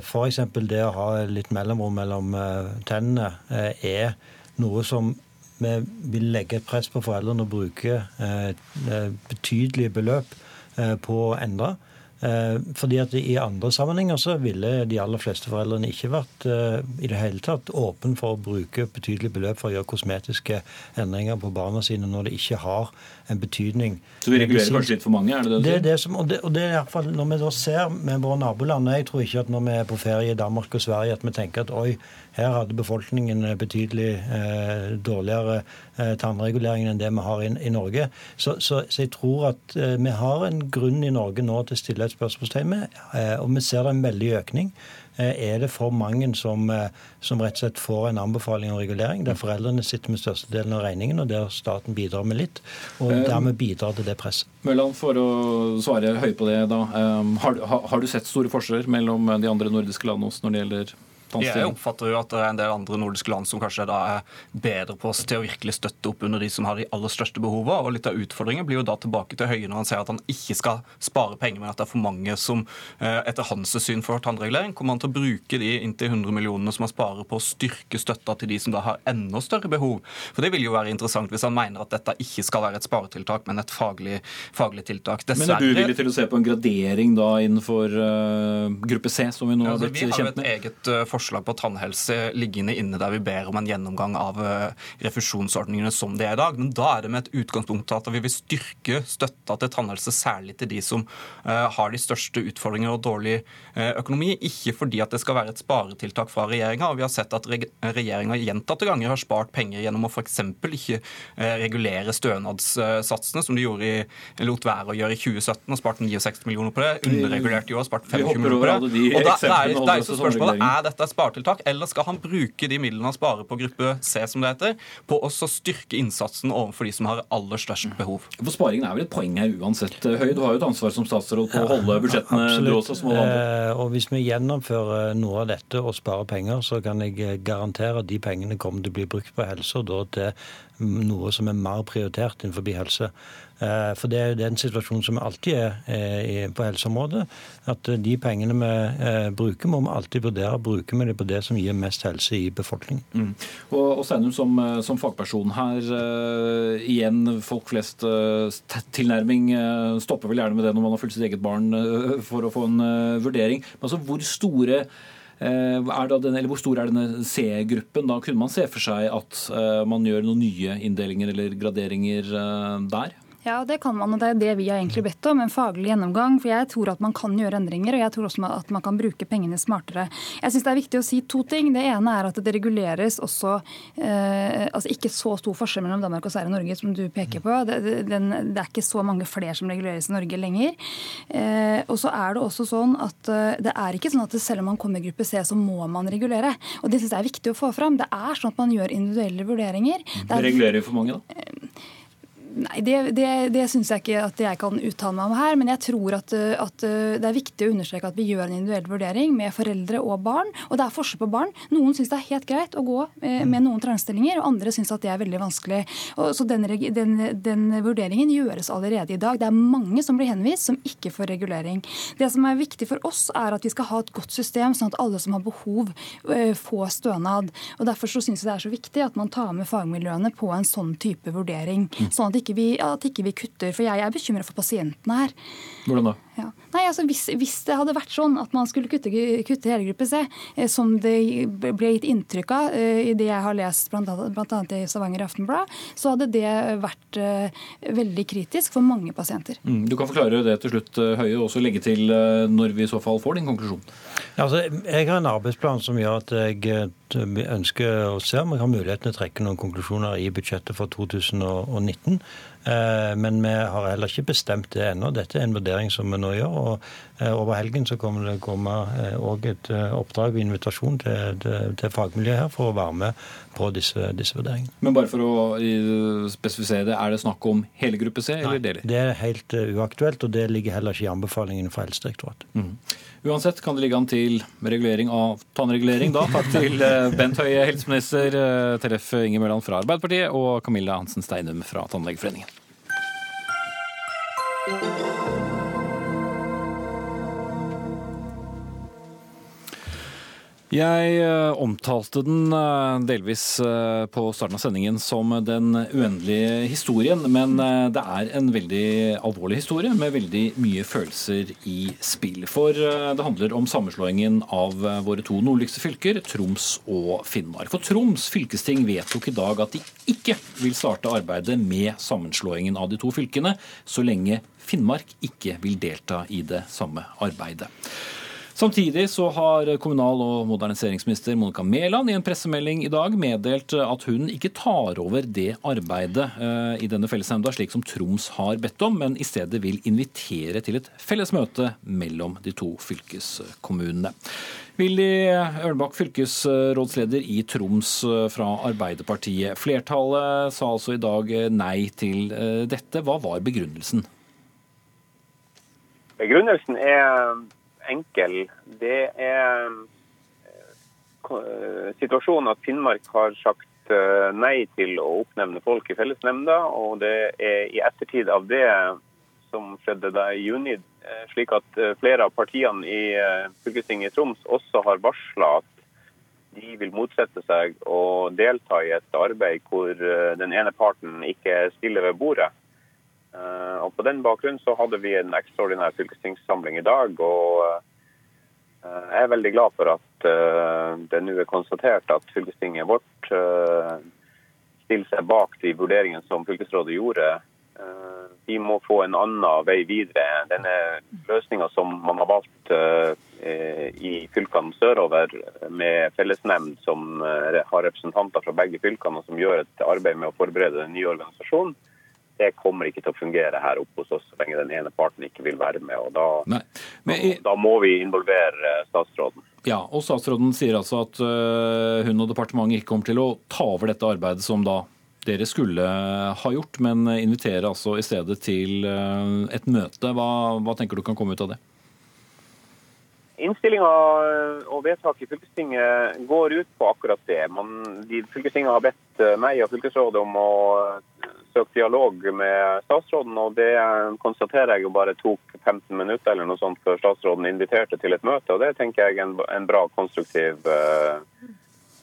f.eks. det å ha litt mellomrom mellom eh, tennene eh, er noe som vi vil legge et press på foreldrene å bruke eh, eh, betydelige beløp eh, på å endre. Eh, Fordi at I andre sammenhenger så ville de aller fleste foreldrene ikke vært eh, i det hele tatt åpen for å bruke betydelige beløp for å gjøre kosmetiske endringer på barna sine når de ikke har betydning. Så vi regulerer kanskje litt for mange, er det det du Det det som, og det, og det er i hvert fall når vi da ser med våre naboland Jeg tror ikke at når vi er på ferie i Danmark og Sverige at vi tenker at oi, her hadde befolkningen betydelig eh, dårligere eh, tannregulering enn det vi har i, i Norge. Så, så, så jeg tror at eh, vi har en grunn i Norge nå til å stille et spørsmålstegn med, eh, og vi ser det en veldig økning. Eh, Er det for mange som, eh, som rett og slett får en anbefaling om regulering, der foreldrene sitter med størstedelen av regningen, og der staten bidrar med litt, og Eh, dermed bidrar til det presset? Mørland, for å svare høy på det, da. har, du- har, har du sett store forskjeller mellom de andre nordiske landene også når det gjelder Jeg oppfatter jo at det er en del andre nordiske land som kanskje da er bedre på oss til å virkelig støtte opp under de som har de aller største behovene. Og litt av utfordringen blir jo da tilbake til Høie når han sier at han ikke skal spare penger, men at det er for mange som eh, etter hans syn får tannregulering. Kommer han til å bruke de inntil 100 millionene som han sparer på å styrke støtta til de som da har enda større behov? For det vil jo være interessant hvis han mener at dette ikke skal være et sparetiltak, men et faglig, faglig tiltak. Men er du villig til å se på en gradering da innenfor uh, gruppe C, som vi nå Ja, har kjent blitt vi har jo kjent et med? eget uh, forslag på tannhelse liggende inne der vi ber om en gjennomgang av eh, refusjonsordningene som det er i dag. Men da er det med et utgangspunkt at vi vil styrke støtta til tannhelse, særlig til de som eh, har de største utfordringer og dårlig eh, økonomi. Ikke fordi at det skal være et sparetiltak fra regjeringa. Vi har sett at reg- regjeringa gjentatte ganger har spart penger gjennom å f.eks. ikke regulere stønadssatsene, som de gjorde i, lot være å gjøre i 2017 og spart 69 millioner på det. Underregulert i år, spart 25 millioner på det. Og da, det er, det er det sammenligningen. er dette er sparetiltak, eller skal han bruke de midlene han sparer på gruppe C, som det heter, på å styrke innsatsen overfor de som har aller størst behov? For Sparingen er vel et poeng her uansett. Høie, du har jo et ansvar som statsråd på å holde budsjettene ja, du også, som alle andre. Eh, og hvis vi gjennomfører noe av dette og sparer penger, så kan jeg eh, garantere at de pengene kommer til å bli brukt på helse, og da til noe som er mer prioritert innenfor helse. Eh, For det er den situasjonen som alltid er eh, på helseområdet. At eh, de pengene vi bruker, må vi alltid vurdere. Bruker vi det på det som gir mest helse i befolkningen? Mm. Og, og Steinum som, som fagperson her, igjen folk flest tilnærming stopper vel gjerne med det når man har fulgt sitt eget barn for å få en vurdering. Men altså hvor store eller Hvor stor er denne C-gruppen? Da kunne man se for seg at man gjør noen nye inndelinger eller graderinger der? Ja, det kan man, og det er det vi har egentlig bedt om. En faglig gjennomgang. For jeg tror at man kan gjøre endringer, og jeg tror også at man kan bruke pengene smartere. Jeg syns det er viktig å si to ting. Det ene er at det reguleres også eh, Altså ikke så stor forskjell mellom Danmark og Sverige og Norge som du peker på. Det, det, den, det er ikke så mange flere som reguleres i Norge lenger. Eh, og så er det også sånn at eh, det er ikke sånn at selv om man kommer i gruppe C, så må man regulere. Og det syns jeg er viktig å få fram. Det er sånn at man gjør individuelle vurderinger. Det er Regulerer for mange, da? Nei, Det, det, det syns jeg ikke at jeg kan uttale meg om her. Men jeg tror at, uh, at uh, det er viktig å understreke at vi gjør en individuell vurdering med foreldre og barn. Og det er forskjell på barn. Noen syns det er helt greit å gå eh, med noen trangstillinger, og andre syns at det er veldig vanskelig. Og, så den, den, den vurderingen gjøres allerede i dag. Det er mange som blir henvist som ikke får regulering. Det som er viktig for oss, er at vi skal ha et godt system, sånn at alle som har behov, eh, får stønad. Og Derfor så syns jeg det er så viktig at man tar med fagmiljøene på en sånn type vurdering. Sånn at ikke vi, at ikke vi kutter. For jeg er bekymra for pasientene her. Hvordan da? Ja. Nei, altså hvis, hvis det hadde vært sånn at man skulle kutte, kutte hele gruppe C, eh, som det ble gitt inntrykk av eh, i det jeg har lest bl.a. i Stavanger Aftenblad, så hadde det vært eh, veldig kritisk for mange pasienter. Mm. Du kan forklare det til slutt, eh, Høie, og også legge til når vi i så fall får din konklusjon. Altså, jeg har en arbeidsplan som gjør at jeg ønsker å se om jeg har muligheten til å trekke noen konklusjoner i budsjettet for 2019. Eh, Men vi har heller ikke bestemt det ennå. Dette er en vurdering som vi nå gjør. og eh, Over helgen så kommer det komme òg et eh, oppdrag og invitasjon til, til, til fagmiljøet her for å være med på disse, disse vurderingene. Men bare for å eh, spesifisere det, er det snakk om hele gruppe C eller deler? Det er helt eh, uaktuelt, og det ligger heller ikke i anbefalingene fra Helsedirektoratet. Mm. Uansett kan det ligge an til regulering av tannregulering da. Takk til eh, Bent Høie, helseminister, eh, Tellef Inge Mørland fra Arbeiderpartiet og Camilla Hansen Steinum fra Tannlegeforeningen. Jeg eh, omtalte den eh, delvis eh, på starten av sendingen som den uendelige historien, men det er en veldig alvorlig historie med veldig mye følelser i spill. For det handler om sammenslåingen av våre to nordligste fylker, Troms og Finnmark. For Troms fylkesting vedtok i dag at de ikke vil starte arbeidet med sammenslåingen av de to fylkene, så lenge Finnmark ikke vil delta i det samme arbeidet. Samtidig så har kommunal- og moderniseringsminister Monica Mæland i en pressemelding i dag meddelt at hun ikke tar over det arbeidet eh, i denne fellesnemnda slik som Troms har bedt om, men i stedet vil invitere til et felles møte mellom de to fylkeskommunene. Willy Ørnbakk, fylkesrådsleder i Troms eh, fra Arbeiderpartiet. Flertallet sa altså i dag nei til eh, dette. Hva var begrunnelsen? Begrunnelsen er enkel. Det er eh, situasjonen at Finnmark har sagt eh, nei til å oppnevne folk i fellesnemnda, og det er i ettertid av det som skjedde da i juni, eh, slik at eh, flere av partiene i eh, fylkestinget i Troms også har varsla at de vil motsette seg å delta i et arbeid hvor eh, den ene parten ikke stiller ved bordet. Eh, Og På den bakgrunn så hadde vi en ekstraordinær fylkestingssamling i dag. og eh, Jeg er veldig glad for at eh, det nå er konstatert at fylkestinget vårt stiller seg bak de vurderingene som fylkesrådet gjorde. Vi må få en annen vei videre. Denne løsninga som man har valgt i fylkene sørover, med fellesnemnd som har representanter fra begge fylkene, og som gjør et arbeid med å forberede den nye organisasjonen, det kommer ikke til å fungere her oppe hos oss så lenge den ene parten ikke vil være med. og Da, Nei. Da, da må vi involvere eh, statsråden. Ja, og Statsråden sier altså at hun og departementet ikke kommer til å ta over dette arbeidet som da dere skulle ha gjort, men inviterer altså i stedet til et møte. Hva, hva tenker du kan komme ut av det? Innstillinga og vedtaket i fylkestinget går ut på akkurat det. Man, de, fylkestinget har bedt meg og fylkesrådet om å søke dialog med statsråden, og det konstaterer jeg jo bare tok 15 minutter eller noe sånt før statsråden inviterte til et møte. og Det tenker jeg er en, en bra, konstruktiv uh,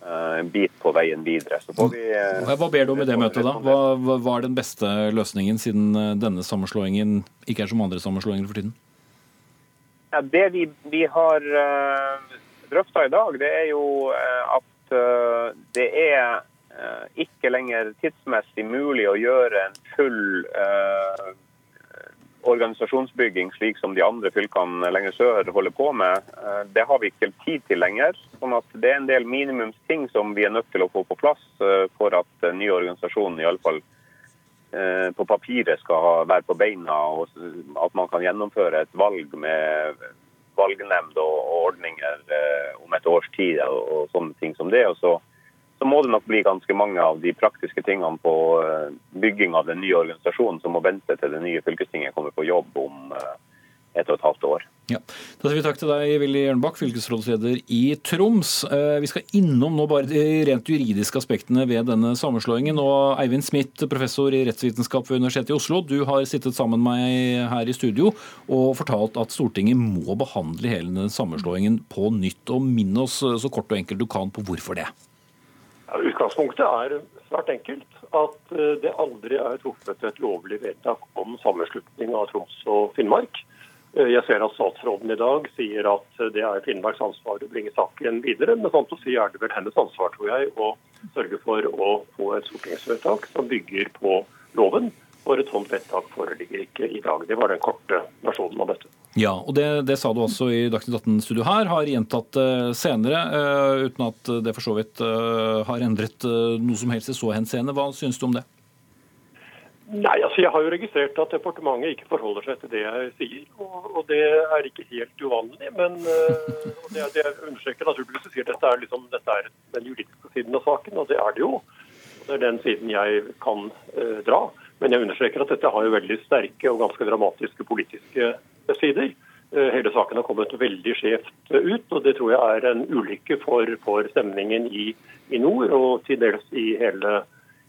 uh, bit på veien videre. Vi, uh, hva ber du om i det møtet, da? Hva, hva er den beste løsningen, siden denne sammenslåingen ikke er som andre sammenslåinger for tiden? Ja, det vi, vi har uh, drøfta i dag, det er jo uh, at uh, det er uh, ikke lenger tidsmessig mulig å gjøre en full uh, organisasjonsbygging slik som de andre fylkene lenger sør holder på med. Det har vi ikke tid til lenger. sånn at det er en del minimumsting som vi er nødt til å få på plass for at den nye organisasjonen i alle fall Eh, på papiret skal være på beina, og at man kan gjennomføre et valg med valgnemnd og, ordninger eh, om et års tid og sånne ting som det. Og så, så, må det nok bli ganske mange av de praktiske tingene på eh, bygging av den nye organisasjonen som må vente til det nye fylkestinget kommer på jobb om et og et halvt år. Ja. Da sier vi takk til deg, Willy Jørnbakk, fylkesrådsleder i Troms. Eh, vi skal innom nå bare de rent juridiske aspektene ved denne sammenslåingen. Og Eivind Smith, professor i rettsvitenskap ved Universitetet i Oslo, du har sittet sammen med meg her i studio og fortalt at Stortinget må behandle hele denne sammenslåingen på nytt. Og Minn oss så kort og enkelt du kan på hvorfor det. Ja, utgangspunktet er svært enkelt. At eh, det aldri er truffet et lovlig vedtak om sammenslutning av Troms og Finnmark. Eh, jeg ser at statsråden i dag sier at det er Finnmarks ansvar å bringe saken videre. Men sånn å si er det vel hennes ansvar, tror jeg, å sørge for å få et stortingsvedtak som bygger på loven. For et sånt vedtak foreligger ikke i dag. Det var den korte versjonen av dette. Ja, og det, det sa du også i Dagsnytt 18-studio her. Har gjentatt uh, senere, uten at det for så vidt har endret noe som helst i så henseende. Hva syns du om det? Nei, altså Jeg har jo registrert at departementet ikke forholder seg til det jeg sier. Og, og det er ikke helt uvanlig. Men og det, det understreker naturligvis sier at dette er, liksom, dette er den juridiske siden av saken, og det er det jo. Det er den siden jeg kan uh, dra. Men jeg understreker at dette har jo veldig sterke og ganske dramatiske politiske sider. Uh, hele saken har kommet veldig skjevt ut, og det tror jeg er en ulykke for, for stemningen i, i, nord og til dels i hele,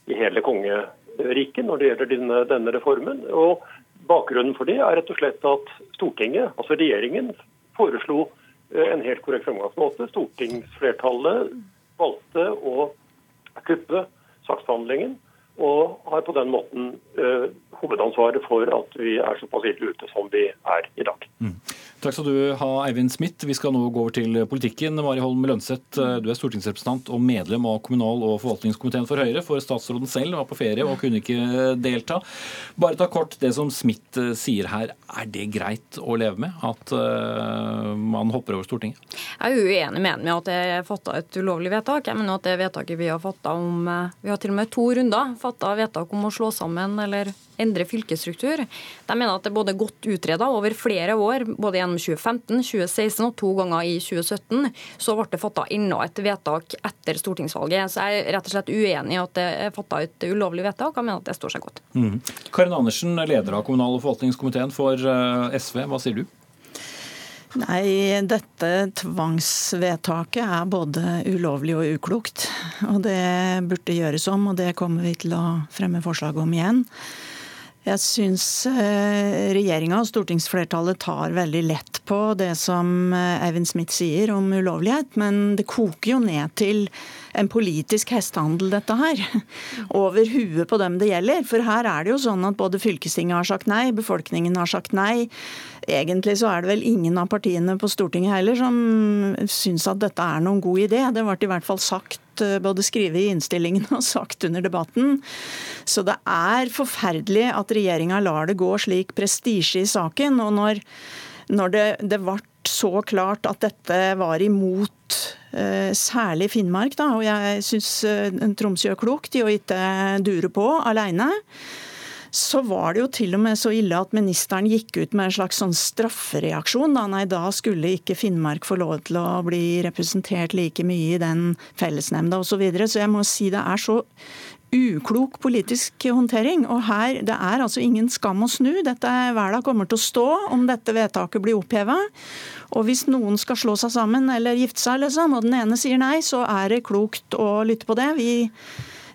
i hele konge riket når det gjelder denne, denne reformen. Og Bakgrunnen for det er rett og slett at Stortinget, altså regjeringen, foreslo eh, en helt korrekt fremgangsmåte. Stortingsflertallet valgte å kuppe saksbehandlingen og har på den måten uh, hovedansvaret for at vi er såpass ille ute som vi er i dag. Mm. Takk skal du ha, Eivind Smith. Vi skal nå gå over til politikken. Mari Holm Lønseth, eh, du er stortingsrepresentant og medlem av kommunal- og forvaltningskomiteen for Høyre. For statsråden selv var på ferie og kunne ikke delta. Bare ta kort det som Smith eh, sier her. Er det greit å leve med? At uh, man hopper over Stortinget? Jeg er uenig med ham i at det er fatta et ulovlig vedtak. Jeg mener at det vedtaket vi har fatta om Vi har til og med to runder fatta vedtak om å slå sammen eller endre fylkesstruktur. De mener at det er både godt utreda over flere år, både gjennom 2015, 2016 og to ganger i 2017. Så ble det fatta enda et vedtak etter stortingsvalget. Så jeg er rett og slett uenig i at det er fatta et ulovlig vedtak. Jeg mener at det står seg godt. Mm. Karin Andersen, leder av kommunal- og forvaltningskomiteen for eh, SV. Hva sier du? Nei, dette tvangsvedtaket er både ulovlig og uklokt. Og det burde gjøres om, og det kommer vi til å fremme forslag om igjen. Jeg syns eh, regjeringa og stortingsflertallet tar veldig lett på det som eh, Eivind Smith sier om ulovlighet, men det koker jo ned til en politisk hestehandel, dette her. Over huet på dem det gjelder. For her er det jo sånn at både fylkestinget har sagt nei, befolkningen har sagt nei. Egentlig så er det vel ingen av partiene på Stortinget heller som syns at dette er noen god idé. Det ble i hvert fall sagt eh, både skrevet i innstillingen og sagt under debatten. Så det er forferdelig at regjeringa lar det gå slik prestisje i saken. Og når, når det, det ble så klart at dette var imot eh, særlig Finnmark, da, og jeg syns eh, Tromsø gjør klokt i å ikke dure på alene så var det jo til og med så ille at ministeren gikk ut med en slags sånn straffereaksjon. Da, nei, da skulle ikke Finnmark få lov til å bli representert like mye i den fellesnemnda osv. Så, videre. så jeg må si det er så uklok politisk håndtering. Og her, det er altså ingen skam å snu. Dette Verda kommer til å stå om dette vedtaket blir oppheva. Og hvis noen skal slå seg sammen eller gifte seg, liksom, og den ene sier nei, så er det klokt å lytte på det. Vi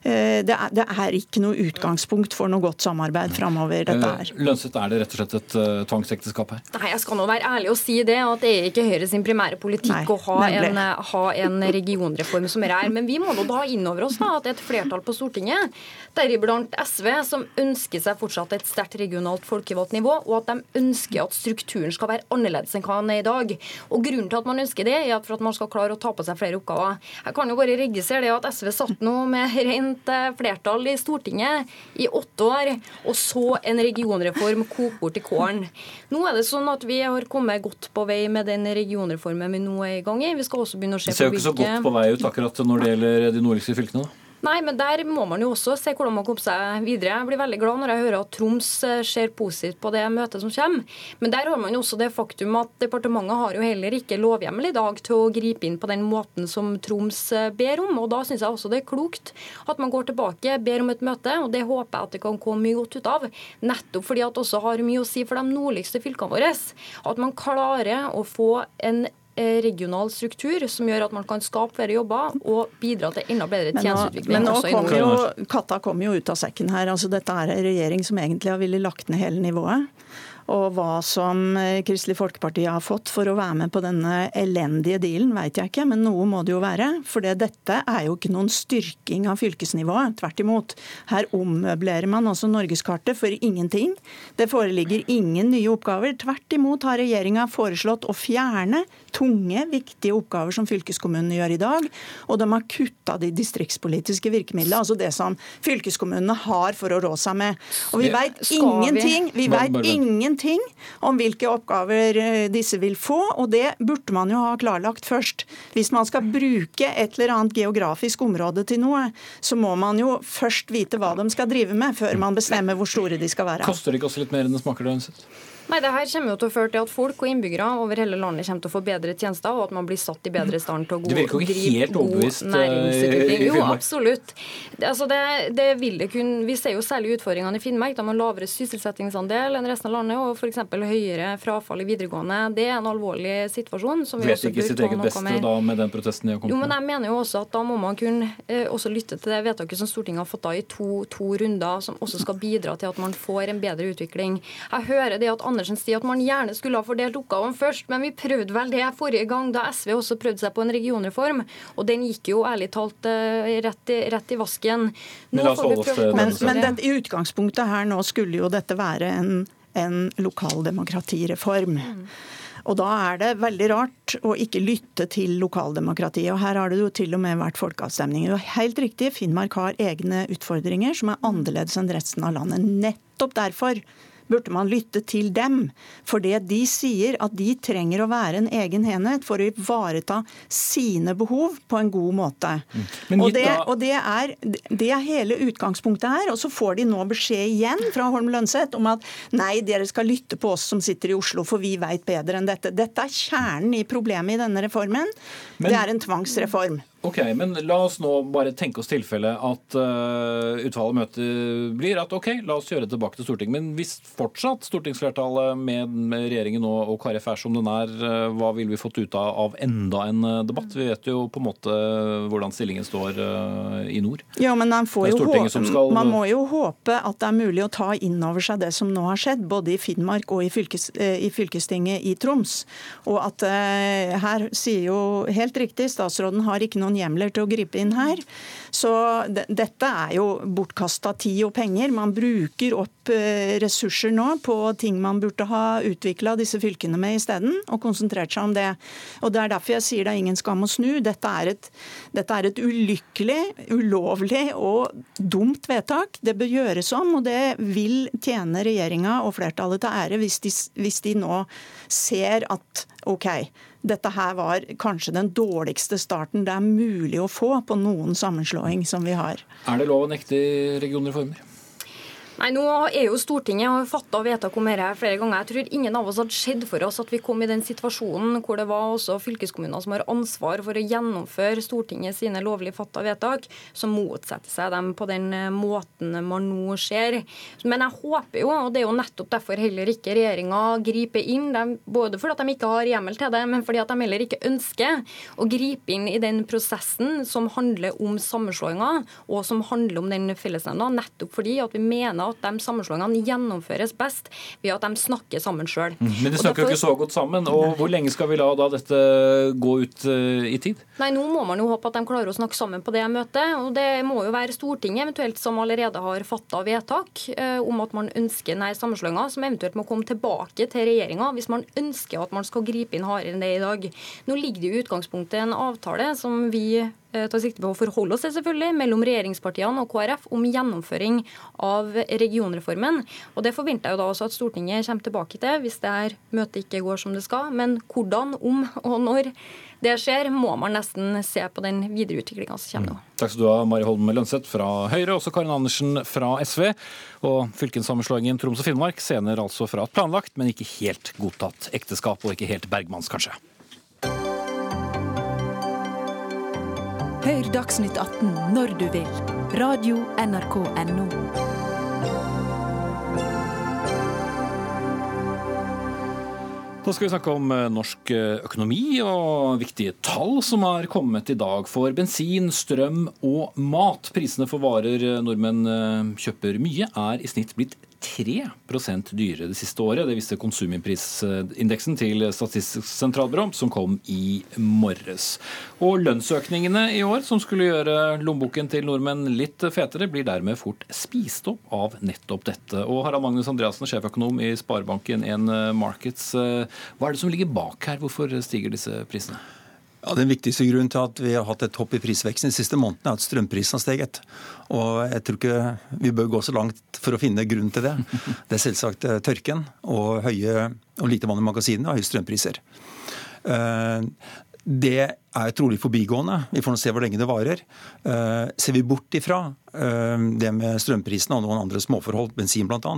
det er, det er, ikke noe utgangspunkt for noe godt samarbeid framover. her. Lønset, er det rett og slett et uh, tvangsekteskap her? Nei, Jeg skal nå være ærlig og si det, at det er ikke Høyre sin primære politikk Nei, å ha en, eh, ha en, regionreform som er her. Men vi må nå da inn over oss da, at det er et flertall på Stortinget, deriblant SV, som ønsker seg fortsatt et sterkt regionalt folkevalgt nivå, og at de ønsker at strukturen skal være annerledes enn hva den er i dag. Og Grunnen til at man ønsker det, er at for at man skal klare å ta på seg flere oppgaver. Jeg kan jo bare registrere det at SV satt nå med rent rent flertall i Stortinget i åtte år, og så en regionreform koke bort i kålen. Nå er det sånn at vi har kommet godt på vei med den regionreformen vi nå er i gang i. Vi skal også begynne å se på hvilke Det ser jo ikke så godt på vei ut akkurat når det gjelder de nordligste fylkene, da? Nei, men der må man jo også se hvordan man kommer seg videre. Jeg blir veldig glad når jeg hører at Troms eh, ser positivt på det møtet som kommer. Men der har man jo også det faktum at departementet har jo heller ikke lovhjemmel i dag til å gripe inn på den måten som Troms eh, ber om. Og da syns jeg også det er klokt at man går tilbake, ber om et møte, og det håper jeg at det kan komme mye godt ut av. Nettopp fordi at det også har mye å si for de nordligste fylkene våre. At man klarer å få en regional struktur som gjør at man kan skape flere jobber og bidra til enda bedre tjenesteutvikling. Men nå, men nå kom jo, katta kommer jo ut av sekken her. altså Dette er en regjering som egentlig har villet lagt ned hele nivået og hva som eh, Kristelig Folkeparti har fått for å være med på denne elendige dealen, vet jeg ikke, men noe må det jo være. For dette er jo ikke noen styrking av fylkesnivået. Tvert imot. Her ommøblerer man også norgeskartet for ingenting. Det foreligger ingen nye oppgaver. Tvert imot har regjeringa foreslått å fjerne tunge, viktige oppgaver som fylkeskommunene gjør i dag. Og de har kutta de distriktspolitiske virkemidlene, altså det som fylkeskommunene har for å rå seg med. Og vi veit ingenting, vi vet ingenting om hvilke oppgaver eh, disse vil få, og det burde man jo ha klarlagt først. Hvis man skal bruke et eller annet geografisk område til noe, så må man jo først vite hva de skal drive med, før man bestemmer hvor store de skal være. Koster det ikke også litt mer enn det smaker? det? Nei, det her kommer jo til å føre til at folk og innbyggere over hele landet kommer til å få bedre tjenester, og at man blir satt i bedre stand til å gå, drive god eh, næringsutvikling. Jo, absolutt. Altså det, det vil det kun, vi ser jo særlig utfordringene i Finnmark. Da man lavere sysselsettingsandel enn resten av landet, og f.eks. høyere frafall i videregående. Det er en alvorlig situasjon. som vi Vet også ikke sitt eget beste da med den protesten de har kommet med? Jo, men jeg mener jo også at da må man kunne eh, også lytte til det vedtaket som Stortinget har fått da i to, to runder, som også skal bidra til at man får en bedre utvikling. Jeg hører det at Andersen sier at man gjerne skulle ha fordelt oppgavene først, men vi prøvde vel det forrige gang, da SV også prøvde seg på en regionreform. Og den gikk jo ærlig talt eh, rett i, rett i vasken. Nå men, men det, i utgangspunktet her nå skulle jo dette være en, en lokaldemokratireform. Mm. Og da er det veldig rart å ikke lytte til lokaldemokratiet. Og her har det jo til og med vært folkeavstemninger. Og helt riktig, Finnmark har egne utfordringer som er annerledes enn resten av landet. Nettopp derfor burde man lytte til dem. For det de sier at de trenger å være en egen enhet for å ivareta sine behov på en god måte. Mm. Og, det, og det, er, det, er, hele utgangspunktet her. Og så får de nå beskjed igjen fra Holm Lønseth om at nei, dere skal lytte på oss som sitter i Oslo, for vi veit bedre enn dette. Dette er kjernen i problemet i denne reformen. Men, det er en tvangsreform. Ok, men La oss nå bare tenke oss tilfellet at uh, utfallet møtet blir at ok, la oss gjøre det tilbake til Stortinget. Men hvis fortsatt stortingsflertallet med, med regjeringen og, og KrF er som den er, uh, hva ville vi fått ut av, av enda en uh, debatt? Vi vet jo på en måte hvordan stillingen står i nord. Ja, men man, håpe, skal... man, må jo håpe at det er mulig å ta inn over seg det som nå har skjedd, både i Finnmark og i, fylkes, i fylkestinget i Troms. Og at her sier jo helt riktig, statsråden har ikke noen hjemler til å gripe inn her. Så dette er jo bortkasta tid og penger. Man bruker opp eh, ressurser nå på ting man burde ha utvikla disse fylkene med isteden, og konsentrert seg om det. Og Det er derfor jeg sier det er ingen skam å snu. Dette er et, dette er et ulykkelig, ulovlig og dumt vedtak. Det bør gjøres om, og det vil tjene regjeringa og flertallet til ære hvis de, hvis de nå ser at OK, dette her var kanskje den dårligste starten det er mulig å få på noen sammenslåing som vi har. Er det lov å nekte regionreformer? Nei, nå er jo Stortinget fatta vedtak om dette flere ganger. Jeg tror ingen av oss hadde sett for oss at vi kom i den situasjonen hvor det var også fylkeskommuner som har ansvar for å gjennomføre Stortinget sine lovlig fatta vedtak, som motsetter seg dem på den eh, måten man nå ser. Men jeg håper jo, og det er jo nettopp derfor heller ikke regjeringa griper inn, de, både fordi de ikke har hjemmel til det, men fordi at de heller ikke ønsker å gripe inn i den prosessen som handler om sammenslåinger, og som handler om den fellesnemnda, nettopp fordi at vi mener at de sammenslåingene gjennomføres best ved at de snakker sammen sjøl. Mm. Men de snakker jo ikke så godt sammen. og Hvor lenge skal vi la da dette gå ut uh, i tid? Nei, Nå må man jo håpe at de klarer å snakke sammen på det møtet. og Det må jo være Stortinget eventuelt som allerede har fatta vedtak uh, om at man ønsker nær sammenslåinger, som eventuelt må komme tilbake til regjeringa hvis man ønsker at man skal gripe inn hardere enn det i dag. Nå ligger det i utgangspunktet en avtale som vi Eh, tar sikte på å forholde oss til selvfølgelig, mellom regjeringspartiene og KrF om gjennomføring av regionreformen. Og Det forventer jeg jo da også at Stortinget kommer tilbake til hvis det her møtet ikke går som det skal. Men hvordan, om og når det skjer, må man nesten se på den videre utviklinga som kommer nå. Mm. Takk skal du ha, Mari Holm Lønseth fra Høyre, også Karin Andersen fra SV. Og fylkessammenslåingen Troms og Finnmark senere altså fra et planlagt, men ikke helt godtatt ekteskap, og ikke helt Bergmanns, kanskje. Hør Dagsnytt 18 når du vil. Radio NRK Radio.nrk.no. Nå skal vi snakke om eh, norsk eh, økonomi og viktige tall som har kommet i dag for bensin, strøm og mat. Prisene for varer eh, nordmenn kjøper mye, er i snitt blitt 3% dyrere det siste året. Det viste konsumprisindeksen til Statistisk sentralbyrå, som kom i morges. Og lønnsøkningene i år, som skulle gjøre lommeboken til nordmenn litt fetere, blir dermed fort spist opp av nettopp dette. Og Harald Magnus Andreassen, sjeføkonom i Sparebanken 1 Markets, eh, hva er det som ligger bak her? Hvorfor stiger disse prisene? Ja, Den viktigste grunnen til at vi har hatt et hopp i prisveksten de siste månedene, er at strømprisen har steget. Og jeg tror ikke vi bør gå så langt for å finne grunnen til det. Det er selvsagt eh, tørken og, høye, og lite vann i magasinene og høye strømpriser. Eh, det er trolig forbigående. Vi får nå se hvor lenge det varer. Eh, ser vi bort ifra det med strømprisene og noen andre småforhold, bensin bl.a.,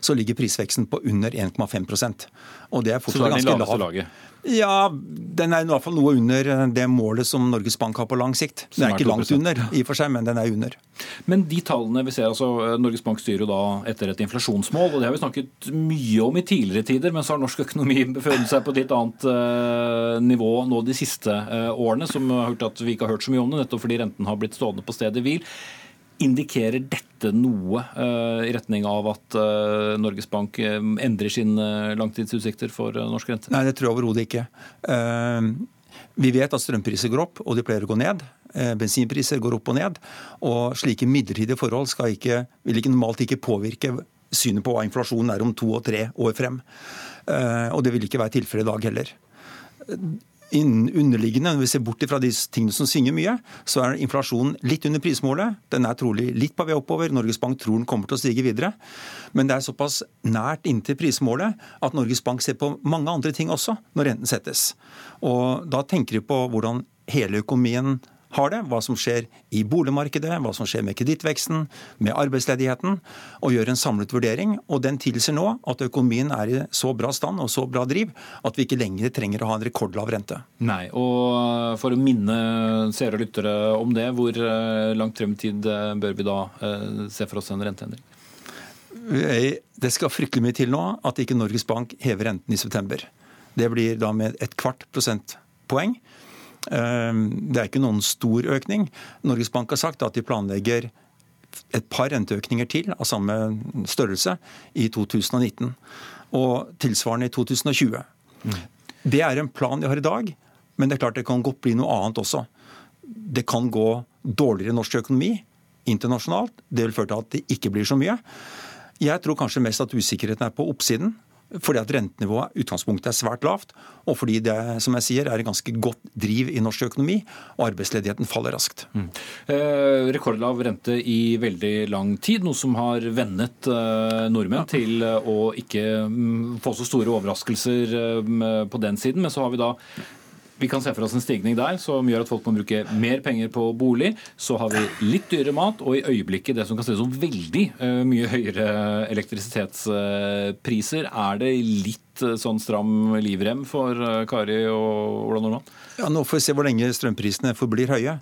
så ligger prisveksten på under 1,5% Og det er fortsatt ganske lavt. Ja, den er i hvert fall noe under eh, det målet som Norges Bank har på lang sikt. Den er ikke langt under, i og for seg, men den er under. Men de tallene vi ser, altså Norges Bank styrer jo da etter et inflasjonsmål, og det har vi snakket mye om i tidligere tider, men så har norsk økonomi befunnet seg på et litt annet uh, nivå nå de siste uh, årene, som har hørt at vi ikke har hørt så mye om det, nettopp fordi renten har blitt stående på stedet hvil. Indikerer dette noe uh, i retning av at uh, Norges Bank uh, endrer sine langtidsutsikter for norsk rente? Nei, det tror jeg overhodet ikke. Vi vet at strømpriser går opp, og de pleier å gå ned. Bensinpriser går opp og ned. Og slike midlertidige forhold ikke, vil ikke normalt ikke påvirke synet på hva inflasjonen er om to og tre år frem. Og det vil ikke være tilfellet i dag heller underliggende, når vi ser bort fra de tingene som svinger mye, så er inflasjonen litt under prismålet. Den er trolig litt på vei oppover. Norges Bank tror den kommer til å stige videre. Men det er såpass nært inntil prismålet at Norges Bank ser på mange andre ting også når renten settes. Og da tenker de på hvordan hele økonomien har det, hva som skjer i boligmarkedet, hva som skjer med kredittveksten, med arbeidsledigheten, og gjør en samlet vurdering. Og den tilsier nå at økonomien er i så bra stand og så bra driv at vi ikke lenger trenger å ha en rekordlav rente. Nei, og for å minne seere og lyttere om det, hvor eh, langt frem i tid eh, bør vi da eh, se for oss en renteendring? Det skal fryktelig mye til nå at ikke Norges Bank hever renten i september. Det blir da med et kvart prosentpoeng. Ehm, det er ikke noen stor økning. Norges Bank har sagt at de planlegger et par renteøkninger til av samme størrelse i 2019. Og tilsvarende i 2020. Mm. Det er en plan de har i dag, men det er klart det kan godt bli noe annet også. Det kan gå dårligere i norsk økonomi internasjonalt. Det vil føre til at det ikke blir så mye. Jeg tror kanskje mest at usikkerheten er på oppsiden fordi at rentenivået utgangspunktet er svært lavt, og fordi det som jeg sier, er et ganske godt driv i norsk økonomi, og arbeidsledigheten faller raskt. Mm. Eh, rekordlav rente i veldig lang tid, noe som har vennet eh, nordmenn ja. til eh, å ikke mm, få så store overraskelser eh, på den siden. Men så har vi da Vi kan se for oss en stigning der som gjør at folk må bruke mer penger på bolig. Så har vi litt dyrere mat, og i øyeblikket det som kan se som veldig uh, mye høyere elektrisitetspriser. Er det litt uh, sånn stram livrem for uh, Kari og Ola Nordmann? Ja, Nå får vi se hvor lenge strømprisene forblir høye.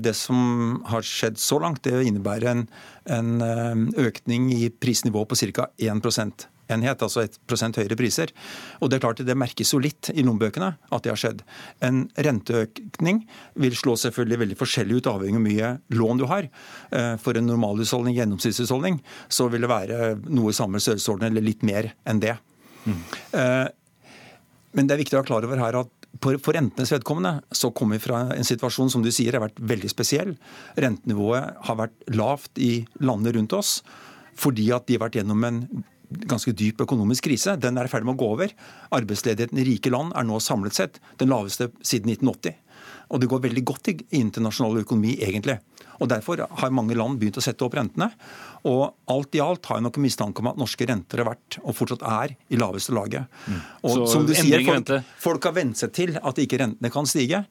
Det som har skjedd så langt, det innebærer en, en økning i prisnivå på ca. 1 enhet, altså et prosent høyere priser. Og Det er klart det merkes jo litt i lommebøkene at det har skjedd. En renteøkning vil slå selvfølgelig veldig forskjellig ut avhengig av hvor mye lån du har. Eh, for en normalhusholdning, gjennomsnittshusholdning, så vil det være noe i samme størrelsesorden eller litt mer enn det. Mm. Men det er viktig å være klar over her at for rentenes vedkommende så kommer vi fra en situasjon som du sier har vært veldig spesiell. Rentenivået har vært lavt i landene rundt oss fordi at de har vært gjennom en ganske dyp økonomisk krise. Den er i ferd med å gå over. Arbeidsledigheten i rike land er nå samlet sett den laveste siden 1980. Og det går veldig godt i internasjonal økonomi, egentlig. Og Derfor har mange land begynt å sette opp rentene. Og alt i alt har jeg nok en mistanke om at norske renter har vært, og fortsatt er, i laveste laget. Mm. Og Så som du sier, folk, folk har vent seg til at ikke rentene kan stige.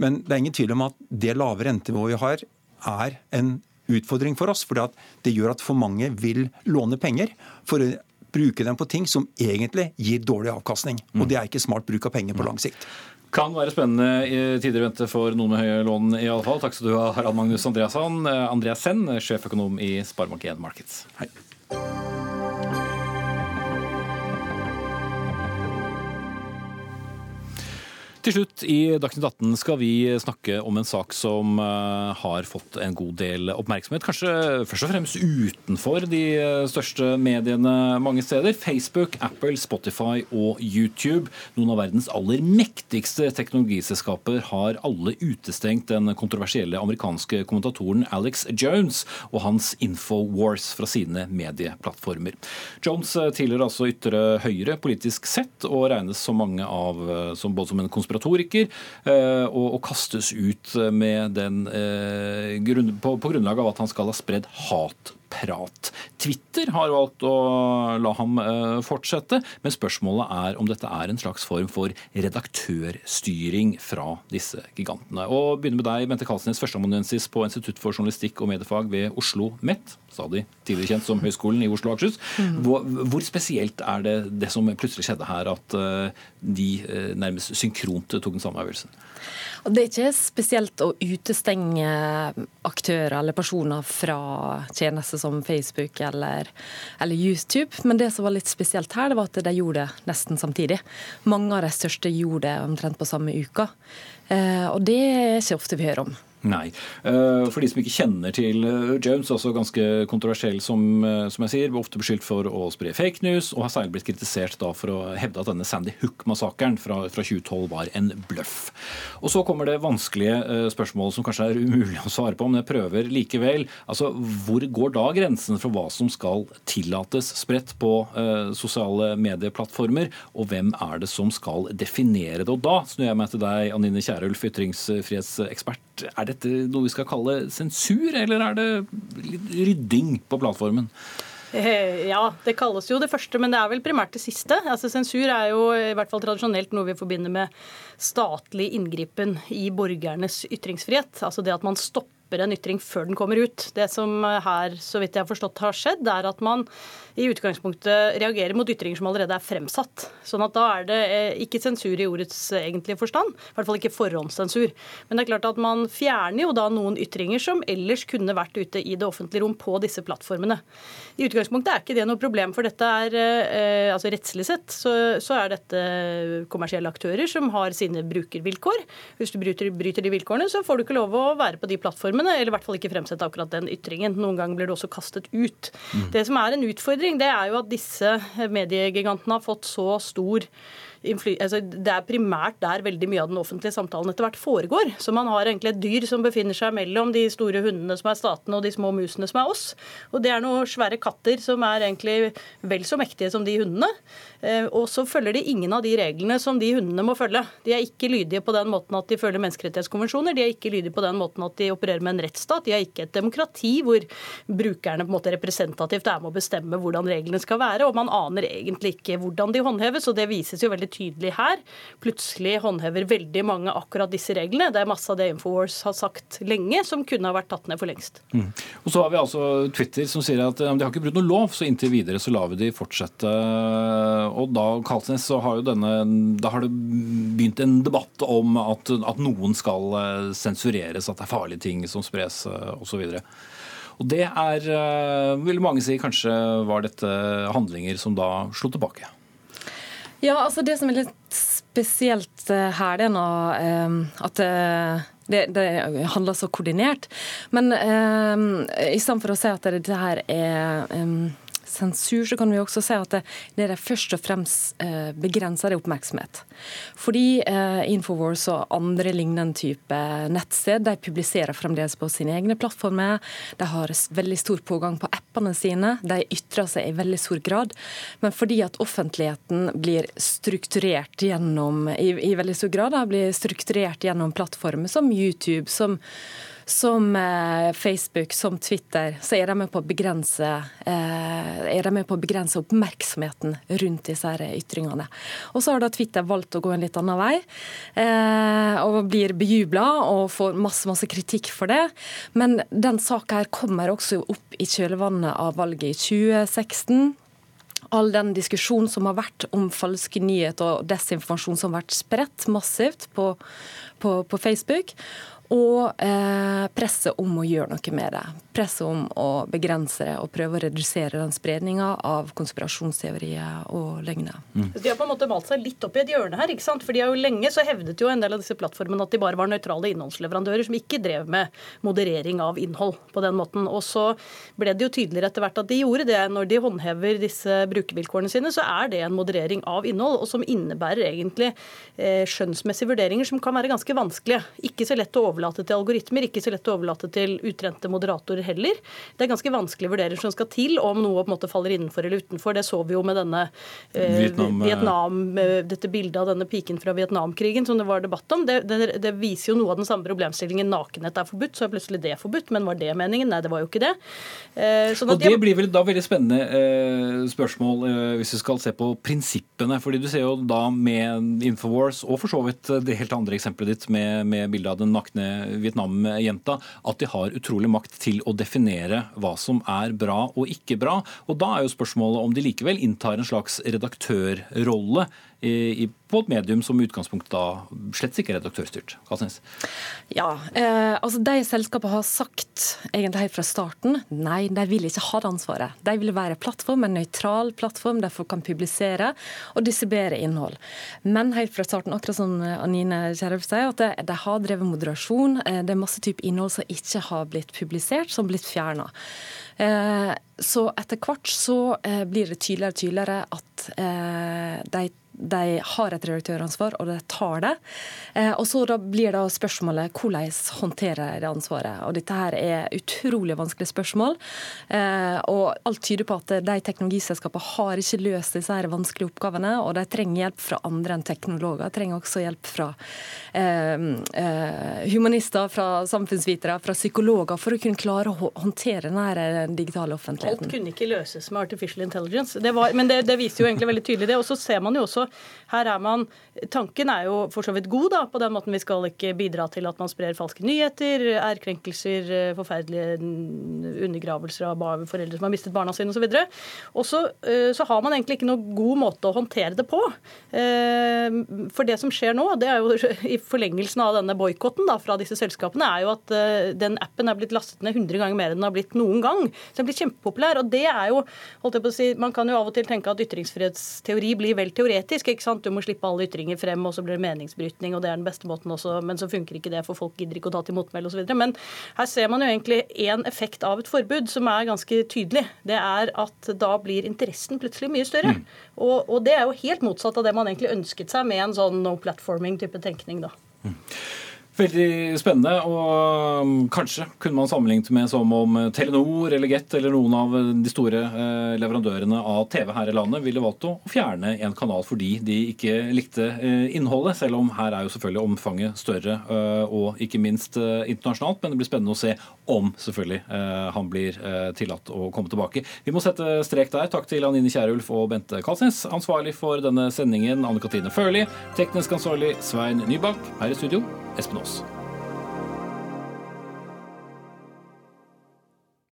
Men det er ingen tvil om at det lave rentenivået vi har, er en utfordring for oss. For det gjør at for mange vil låne penger for å bruke dem på ting som egentlig gir dårlig avkastning. Og det er ikke smart bruk av penger på lang sikt. Kan være spennende i tider i vente for noen med høye lån i alle fall. Takk skal du ha, Harald Magnus Andreasson, Andreassen, sjeføkonom i Sparebank1 Markets. Hei. Til slutt i Dagsnytt 18 skal vi snakke om en sak som eh, har fått en god del oppmerksomhet. Kanskje først og fremst utenfor de eh, største mediene mange steder. Facebook, Apple, Spotify og YouTube. Noen av verdens aller mektigste teknologiselskaper har alle utestengt den kontroversielle amerikanske kommentatoren Alex Jones og hans Infowars fra sine medieplattformer. Jones eh, tilhører altså ytre høyre politisk sett og regnes som mange av, som både som en konspirasjon konspiratoriker eh, og, og kastes ut den, eh, på, på grunnlag av at han skal ha spredd hat prat. Twitter har valgt å la ham eh, fortsette, men spørsmålet er om dette er en slags form for redaktørstyring fra disse gigantene. Og begynner med deg, Bente Kalsnes, førsteamanuensis på Institutt for journalistikk og mediefag ved Oslo MET, stadig tidligere kjent som Høgskolen i Oslo og Akershus. Mm. Hvor, hvor, spesielt er det det som plutselig skjedde her, at eh, de eh, nærmest synkront tok den samme øvelsen? Det er ikke spesielt å utestenge aktører eller personer fra tjenester som Facebook eller, eller, YouTube, men det som var litt spesielt her, det var at de gjorde det nesten samtidig. Mange av de største gjorde det omtrent på samme uka. Eh, og det er ikke ofte vi hører om. Nei. Eh, for de som ikke kjenner til eh, Jones, også ganske kontroversiell, som, eh, som jeg sier, ofte beskyldt for å spre fake news, og har særlig blitt kritisert for å hevde at denne Sandy Hook-massakren fra, fra, 2012 var en bløff. Og Så kommer det vanskelige spørsmålet som kanskje er umulig å svare på, men jeg prøver likevel. Altså, Hvor går da grensen for hva som skal tillates spredt på uh, sosiale medieplattformer, og hvem er det som skal definere det? Og Da snur jeg meg til deg, Anine Kierulf, ytringsfrihetsekspert. Er dette noe vi skal kalle sensur, eller er det rydding på plattformen? Eh, ja, det kalles jo det første, men det er vel primært det siste. Altså, sensur er jo i hvert fall tradisjonelt noe vi forbinder med statlig inngripen i borgernes ytringsfrihet. Altså det at man stopper en ytring før den kommer ut. Det som her, så vidt jeg har forstått, har skjedd, er at man i utgangspunktet reagerer mot ytringer som allerede er fremsatt. Sånn at da er det eh, ikke sensur i ordets egentlige forstand, i hvert fall ikke forhåndssensur. Men det er klart at man fjerner jo da noen ytringer som ellers kunne vært ute i det offentlige rom på disse plattformene. I utgangspunktet er ikke det noe problem, for dette er eh, altså rettslig sett så, så, er dette kommersielle aktører som har sine brukervilkår. Hvis du bryter, bryter de vilkårene, så får du ikke lov å være på de plattformene, eller i hvert fall ikke fremsette akkurat den ytringen. Noen ganger blir du også kastet ut. Mm. Det som er en utfordring utfordring, det er jo at disse mediegigantene har fått så stor altså, Det er primært der veldig mye av den offentlige samtalen etter hvert foregår. Så man har egentlig et dyr som befinner seg mellom de store hundene som er statene og de små musene som er oss. Og det er noen svære katter som er egentlig vel så mektige som de hundene. Eh, og så følger de ingen av de reglene som de hundene må følge. De er ikke lydige på den måten at de følger menneskerettighetskonvensjoner, de er ikke lydige på den måten at de opererer med en rettsstat. De er ikke et demokrati hvor brukerne på en måte representativt er med å bestemme hvordan reglene skal være, og man aner egentlig ikke hvordan de håndheves. og Det vises jo veldig tydelig her, plutselig håndhever veldig mange akkurat disse reglene. Det er masse av det Infowars har sagt lenge, som kunne ha vært tatt ned for lengst. Mm. Og så har vi altså Twitter som sier at de har ikke brutt noe lov, så inntil videre så lar vi de fortsette. Og da Kalsnes, så har jo denne, da har det begynt en debatt om at, at noen skal eh, sensureres, at det er farlige ting som spres osv. Og det er, eh, vil mange si, kanskje var dette handlinger som da slo tilbake? Ja, altså det som er litt spesielt eh, her, det er nå eh, at det, det, handler så koordinert. Men um, i stedet for å si at dette her er um, sensur, så kan vi også si at det, det først og fremst eh, begrenser oppmerksomhet. Fordi eh, Infowars og andre lignende type nettsted de publiserer fremdeles på sine egne plattformer. De har veldig stor pågang på appene sine. De ytrer seg i veldig stor grad. Men fordi at offentligheten blir strukturert gjennom i, i veldig stor grad, da, blir strukturert gjennom plattformer som YouTube, som som eh, Facebook, som Twitter, så er de med på å begrense, eh, på å begrense oppmerksomheten rundt disse ytringene. Og så har da Twitter valgt å gå en litt annen vei, eh, og blir bejubla og får masse, masse kritikk for det. Men den saka her kommer også opp i kjølvannet av valget i 2016 all den diskusjonen som har vært om falske nyheter og desinformasjon som har vært spredt massivt på, på, på Facebook og eh, presset om å gjøre noe med det. Presset om å begrense det og prøve å redusere den spredninga av konspirasjonsteorier og løgner. Mm. De har på en måte malt seg litt opp i et hjørne her. ikke sant? For de har jo lenge så hevdet jo en del av disse plattformene at de bare var nøytrale innholdsleverandører som ikke drev med moderering av innhold på den måten. Og så ble det jo tydeligere etter hvert at de gjorde det. Når de håndhever disse brukervilkårene sine, så er det en moderering av innhold, og som innebærer egentlig eh, skjønnsmessige vurderinger som kan være ganske vanskelige. Ikke så lett å overleve overlate til algoritmer, ikke så lett å overlate til utrente moderatorer heller. Det er ganske vanskelig vurderinger som skal til om noe på en måte faller innenfor eller utenfor. Det så vi jo med denne eh, Vietnam, eh, Vietnam, eh, dette bildet av denne piken fra Vietnamkrigen som det var debatt om. Det, det, det, viser jo noe av den samme problemstillingen. Nakenhet er forbudt, så er plutselig det forbudt. Men var det meningen? Nei, det var jo ikke det. Eh, sånn og Det blir vel da veldig spennende eh, spørsmål eh, hvis vi skal se på prinsippene. fordi du ser jo da med Infowars, og for så vidt det helt andre eksempelet ditt med, med bildet av den nakne Vietnam-jenta, at de har utrolig makt til å definere hva som er bra og ikke bra. Og da er jo spørsmålet om de likevel inntar en slags redaktørrolle i, på et medium som i utgangspunktet da slett ikke er redaktørstyrt? Kalsnes? Ja, eh, altså De selskapene har sagt egentlig helt fra starten nei, de vil ikke ha det ansvaret. De vil være plattform, en nøytral plattform der folk kan publisere og distribuere innhold. Men helt fra starten, akkurat som Anine Kjerulf sier, at de har drevet moderasjon. Eh, det er masse type innhold som ikke har blitt publisert, som blitt fjerna. Eh, så etter hvert så eh, blir det tydeligere og tydeligere at de de har et redaktøransvar, og de tar det. Eh, og så da blir da spørsmålet hvordan håndterer de ansvaret. Og dette her er utrolig vanskelige spørsmål. Eh, og alt tyder på at de teknologiselskapene har ikke løst disse her vanskelige oppgavene, og de trenger hjelp fra andre enn teknologer. De trenger også hjelp fra eh, humanister, fra samfunnsvitere, fra psykologer, for å kunne klare å håndtere den digitale offentligheten. Alt kunne ikke løses med artificial intelligence. Det var, men det, det viser jo egentlig veldig tydelig det. Og så ser man jo også her er man Tanken er jo for så vidt god, da, på den måten vi skal ikke bidra til at man sprer falske nyheter, ærkrenkelser, forferdelige undergravelser av foreldre som har mistet barna sine osv. Og så, eh, så har man egentlig ikke noen god måte å håndtere det på. Eh, for det som skjer nå, det er jo i forlengelsen av denne boikotten fra disse selskapene, er jo at eh, den appen er blitt lastet ned 100 ganger mer enn den har blitt noen gang. Så den blir kjempepopulær. Og det er jo, holdt jeg på å si, Man kan jo av og til tenke at ytringsfrihetsteori blir vel teoretisk ikke sant? Du må slippe alle ytringer frem, og så blir det meningsbrytning, og det er den beste måten også, men så funker ikke det, for folk gidder ikke å ta til motmæle osv. Men her ser man jo egentlig én effekt av et forbud som er ganske tydelig. Det er at da blir interessen plutselig mye større. Mm. Og, og, det er jo helt motsatt av det man egentlig ønsket seg med en sånn no platforming-type tenkning, da. Mm. Veldig spennende, og um, kanskje kunne man sammenlignet med som om Telenor eller Get eller noen av de store eh, leverandørene av TV her i landet ville valgt å fjerne en kanal fordi de ikke likte eh, innholdet, selv om her er jo selvfølgelig omfanget større eh, og ikke minst internasjonalt. Men det blir spennende å se om selvfølgelig han blir tillatt å komme tilbake. Vi må sette strek der. Takk til Anine Kierulf og Bente Kalsnes, ansvarlig for denne sendingen Anne Katrine Førli, teknisk ansvarlig Svein Nybakk, her i studio Espen Aas. News.